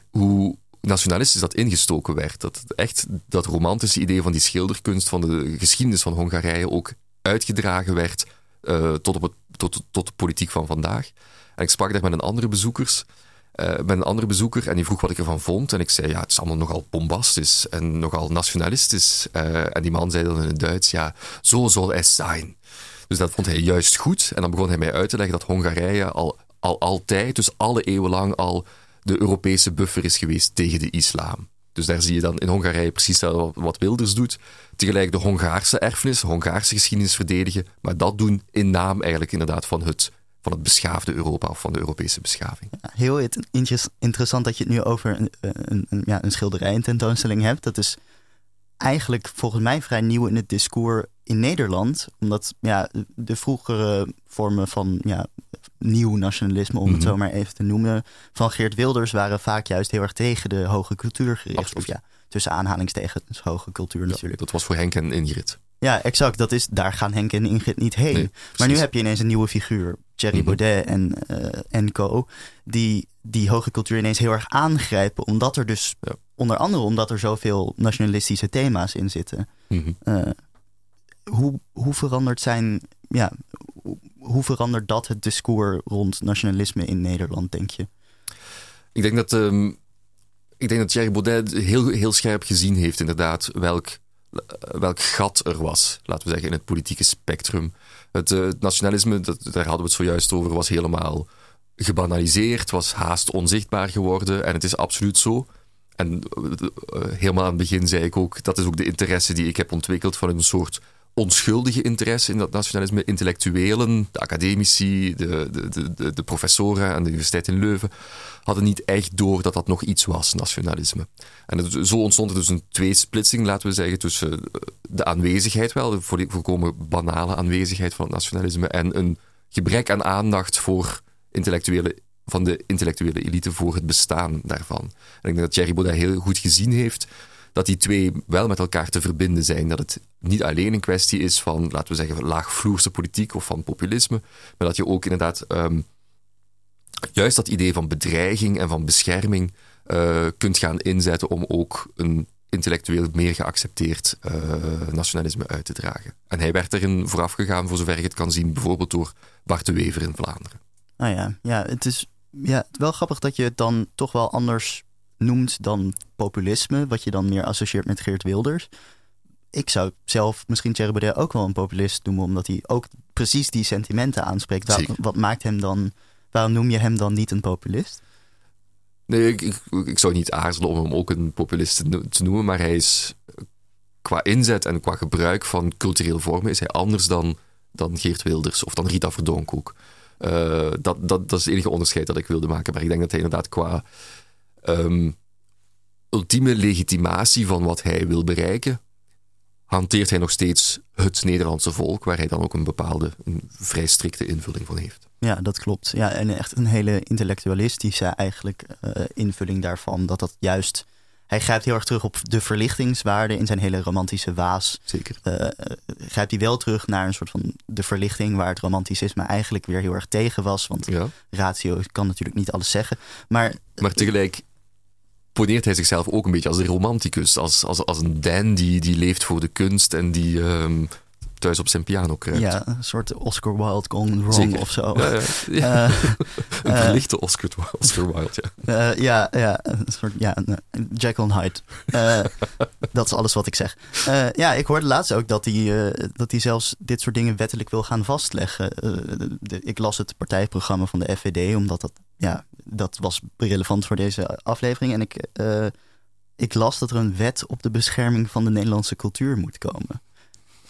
hoe nationalistisch dat ingestoken werd. Dat echt dat romantische idee van die schilderkunst, van de geschiedenis van Hongarije ook uitgedragen werd eh, tot, op het, tot, tot de politiek van vandaag. En ik sprak daar met een andere bezoekers. eh, met een andere bezoeker en die vroeg wat ik ervan vond. En ik zei, ja, het is allemaal nogal bombastisch en nogal nationalistisch. Eh, en die man zei dan in het Duits, ja, zo zal het zijn. Dus dat vond hij juist goed. En dan begon hij mij uit te leggen dat Hongarije al, al altijd, dus alle eeuwen lang al, de Europese buffer is geweest tegen de islam. Dus daar zie je dan in Hongarije precies wat Wilders doet. Tegelijk de Hongaarse erfenis, Hongaarse geschiedenis verdedigen. Maar dat doen in naam eigenlijk inderdaad van het, van het beschaafde Europa of van de Europese beschaving. Heel interessant dat je het nu over een, een, een, ja, een schilderij in tentoonstelling hebt. Dat is eigenlijk volgens mij vrij nieuw in het discours in Nederland. Omdat ja, de vroegere vormen van ja, nieuw nationalisme, om het mhm. zo maar even te noemen, van Geert Wilders waren vaak juist heel erg tegen de hoge cultuur gericht. Of ja, tussen aanhalingstekens hoge cultuur natuurlijk. Dat was voor Henk en Ingrid. Ja, exact. Dat is, daar gaan Henk en Ingrid niet heen. maar nu heb je ineens een nieuwe figuur, Thierry mm Baudet en, uh, en co. Die die hoge cultuur ineens heel erg aangrijpen. Omdat er dus, onder andere omdat er zoveel nationalistische thema's in zitten. Mhm. Eh, hoe, hoe verandert zijn, ja, hoe verandert dat het discours rond nationalisme in Nederland, denk je? Ik denk dat, um, ik denk dat Thierry Baudet heel, heel scherp gezien heeft, inderdaad, welk, welk gat er was, laten we zeggen, in het politieke spectrum. Het, uh, nationalisme, dat, daar hadden we het zojuist over, was helemaal gebanaliseerd, was haast onzichtbaar geworden. En het is absoluut zo. En uh, helemaal aan het begin zei ik ook, dat is ook de interesse die ik heb ontwikkeld van een soort onschuldige interesse in dat nationalisme. Intellectuelen, de academici, de, de, de, de professoren aan de Universiteit in Leuven hadden niet echt door dat dat nog iets was, nationalisme. En zo ontstond er dus een tweesplitsing, laten we zeggen, tussen eh, de aanwezigheid wel, de volkomen banale aanwezigheid van het nationalisme, en een gebrek aan aandacht voor intellectuele, van de intellectuele elite voor het bestaan daarvan. En ik denk dat Thierry Baudet heel goed gezien heeft dat die twee wel met elkaar te verbinden zijn. Dat het niet alleen een kwestie is van, laten we zeggen, laagvloerse politiek of van populisme, maar dat je ook inderdaad um, juist dat idee van bedreiging en van bescherming uh, kunt gaan inzetten om ook een intellectueel meer geaccepteerd uh, nationalisme uit te dragen. En hij werd erin vooraf gegaan, voor zover ik het kan zien, bijvoorbeeld door Bart de Wever in Vlaanderen. Ah ja, ja het is ja, wel grappig dat je het dan toch wel anders noemt dan populisme, wat je dan meer associeert met Geert Wilders. Ik zou zelf misschien Thierry Baudet ook wel een populist noemen, omdat hij ook precies die sentimenten aanspreekt. wat maakt hem dan, waarom noem je hem dan niet een populist? Nee, ik, ik, ik zou niet aarzelen om hem ook een populist te noemen, maar hij is qua inzet en qua gebruik van cultureel vormen is hij anders dan, dan Geert Wilders of dan Rita Verdonk ook. Uh, dat, dat, dat is het enige onderscheid dat ik wilde maken. Maar ik denk dat hij inderdaad qua um, ultieme legitimatie van wat hij wil bereiken, hanteert hij nog steeds het Nederlandse volk, waar hij dan ook een bepaalde, een vrij strikte invulling van heeft. Ja, dat klopt. Ja, en echt een hele intellectualistische eigenlijk uh, invulling daarvan. Dat dat juist hij grijpt heel erg terug op de verlichtingswaarde in zijn hele romantische waas. Zeker. Uh, grijpt hij wel terug naar een soort van de verlichting waar het romanticisme eigenlijk weer heel erg tegen was. Want ja. ratio kan natuurlijk niet alles zeggen. Maar, maar tegelijk poneert hij zichzelf ook een beetje als een romanticus. Als, als, als een dandy die leeft voor de kunst en die um, thuis op zijn piano kruipt. Ja, een soort Oscar Wilde gone wrong of zo. Ja, ja. Uh, een eh, verlichte Oscar, Oscar Wilde, ja. Uh, ja, ja, een soort ja, Jekyll Hyde. dat is alles wat ik zeg. ja, ik hoorde laatst ook dat hij, dat hij zelfs dit soort dingen wettelijk wil gaan vastleggen. De, ik las het partijprogramma van de FVD, omdat dat, ja, dat was relevant voor deze aflevering. En ik, ik las dat er een wet op de bescherming van de Nederlandse cultuur moet komen.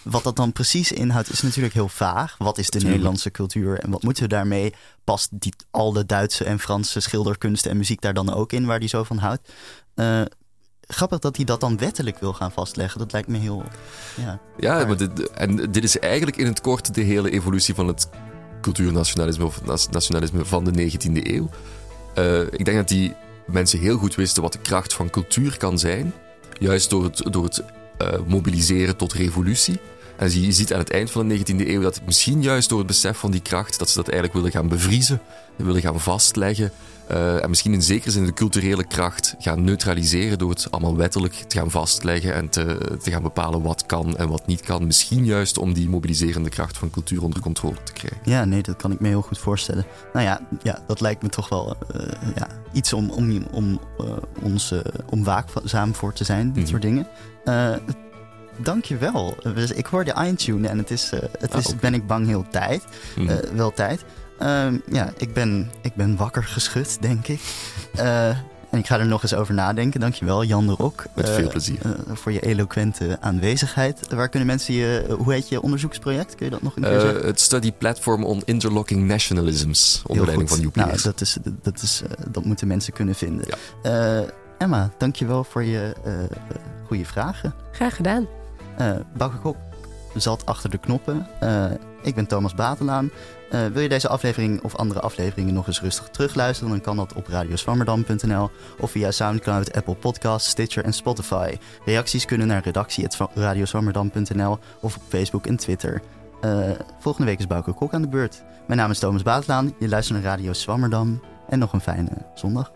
Wat dat dan precies inhoudt, is natuurlijk heel vaag. Wat is de Nederlandse cultuur en wat moeten we daarmee? Past die, al de Duitse en Franse schilderkunst en muziek daar dan ook in, waar hij zo van houdt? Uh, grappig dat hij dat dan wettelijk wil gaan vastleggen. Dat lijkt me heel. Ja, ja maar dit, en dit is eigenlijk in het kort de hele evolutie van het cultuurnationalisme of nationalisme van de 19e eeuw. Uh, ik denk dat die mensen heel goed wisten wat de kracht van cultuur kan zijn. Juist door het, door het uh, mobiliseren tot revolutie. En je ziet aan het eind van de 19e eeuw dat misschien juist door het besef van die kracht, dat ze dat eigenlijk willen gaan bevriezen, willen gaan vastleggen, Eh, en misschien in zekere zin de culturele kracht gaan neutraliseren door het allemaal wettelijk te gaan vastleggen en te, te gaan bepalen wat kan en wat niet kan. Misschien juist om die mobiliserende kracht van cultuur onder controle te krijgen. Ja, nee, dat kan ik me heel goed voorstellen. Nou ja, ja dat lijkt me toch wel eh, ja, iets om, om, om, uh, ons, om waakzaam voor te zijn, dit soort dingen. Uh, Dank je wel. Dus ik hoorde iTunes en het is, uh, het Ah, is ben ik bang heel tijd. Mhm. Wel tijd. Um, ja, ik ben, ik ben wakker geschud, denk ik. Uh, en ik ga er nog eens over nadenken. Dankjewel, Jan de Rok. Met veel plezier. Uh, voor je eloquente aanwezigheid. Waar kunnen mensen je... hoe heet je onderzoeksproject? Kun je dat nog een keer Uh, zeggen? het Study Platform on Interlocking Nationalisms. Onder leiding van Joep Nou, dat, is, dat, is, uh, dat moeten mensen kunnen vinden. Ja. Uh, Emma, dankjewel voor je uh, goede vragen. Graag gedaan. Uh, Bouke Kok zat achter de knoppen. Uh, ik ben Thomas Batelaan. Uh, wil je deze aflevering of andere afleveringen nog eens rustig terugluisteren? Dan kan dat op radioswammerdam.nl of via Soundcloud, Apple Podcasts, Stitcher en Spotify. Reacties kunnen naar redactie.radioswammerdam.nl of op Facebook en Twitter. Uh, volgende week is Bouke Kok aan de beurt. Mijn naam is Thomas Batelaan. Je luistert naar Radio Swammerdam. En nog een fijne zondag.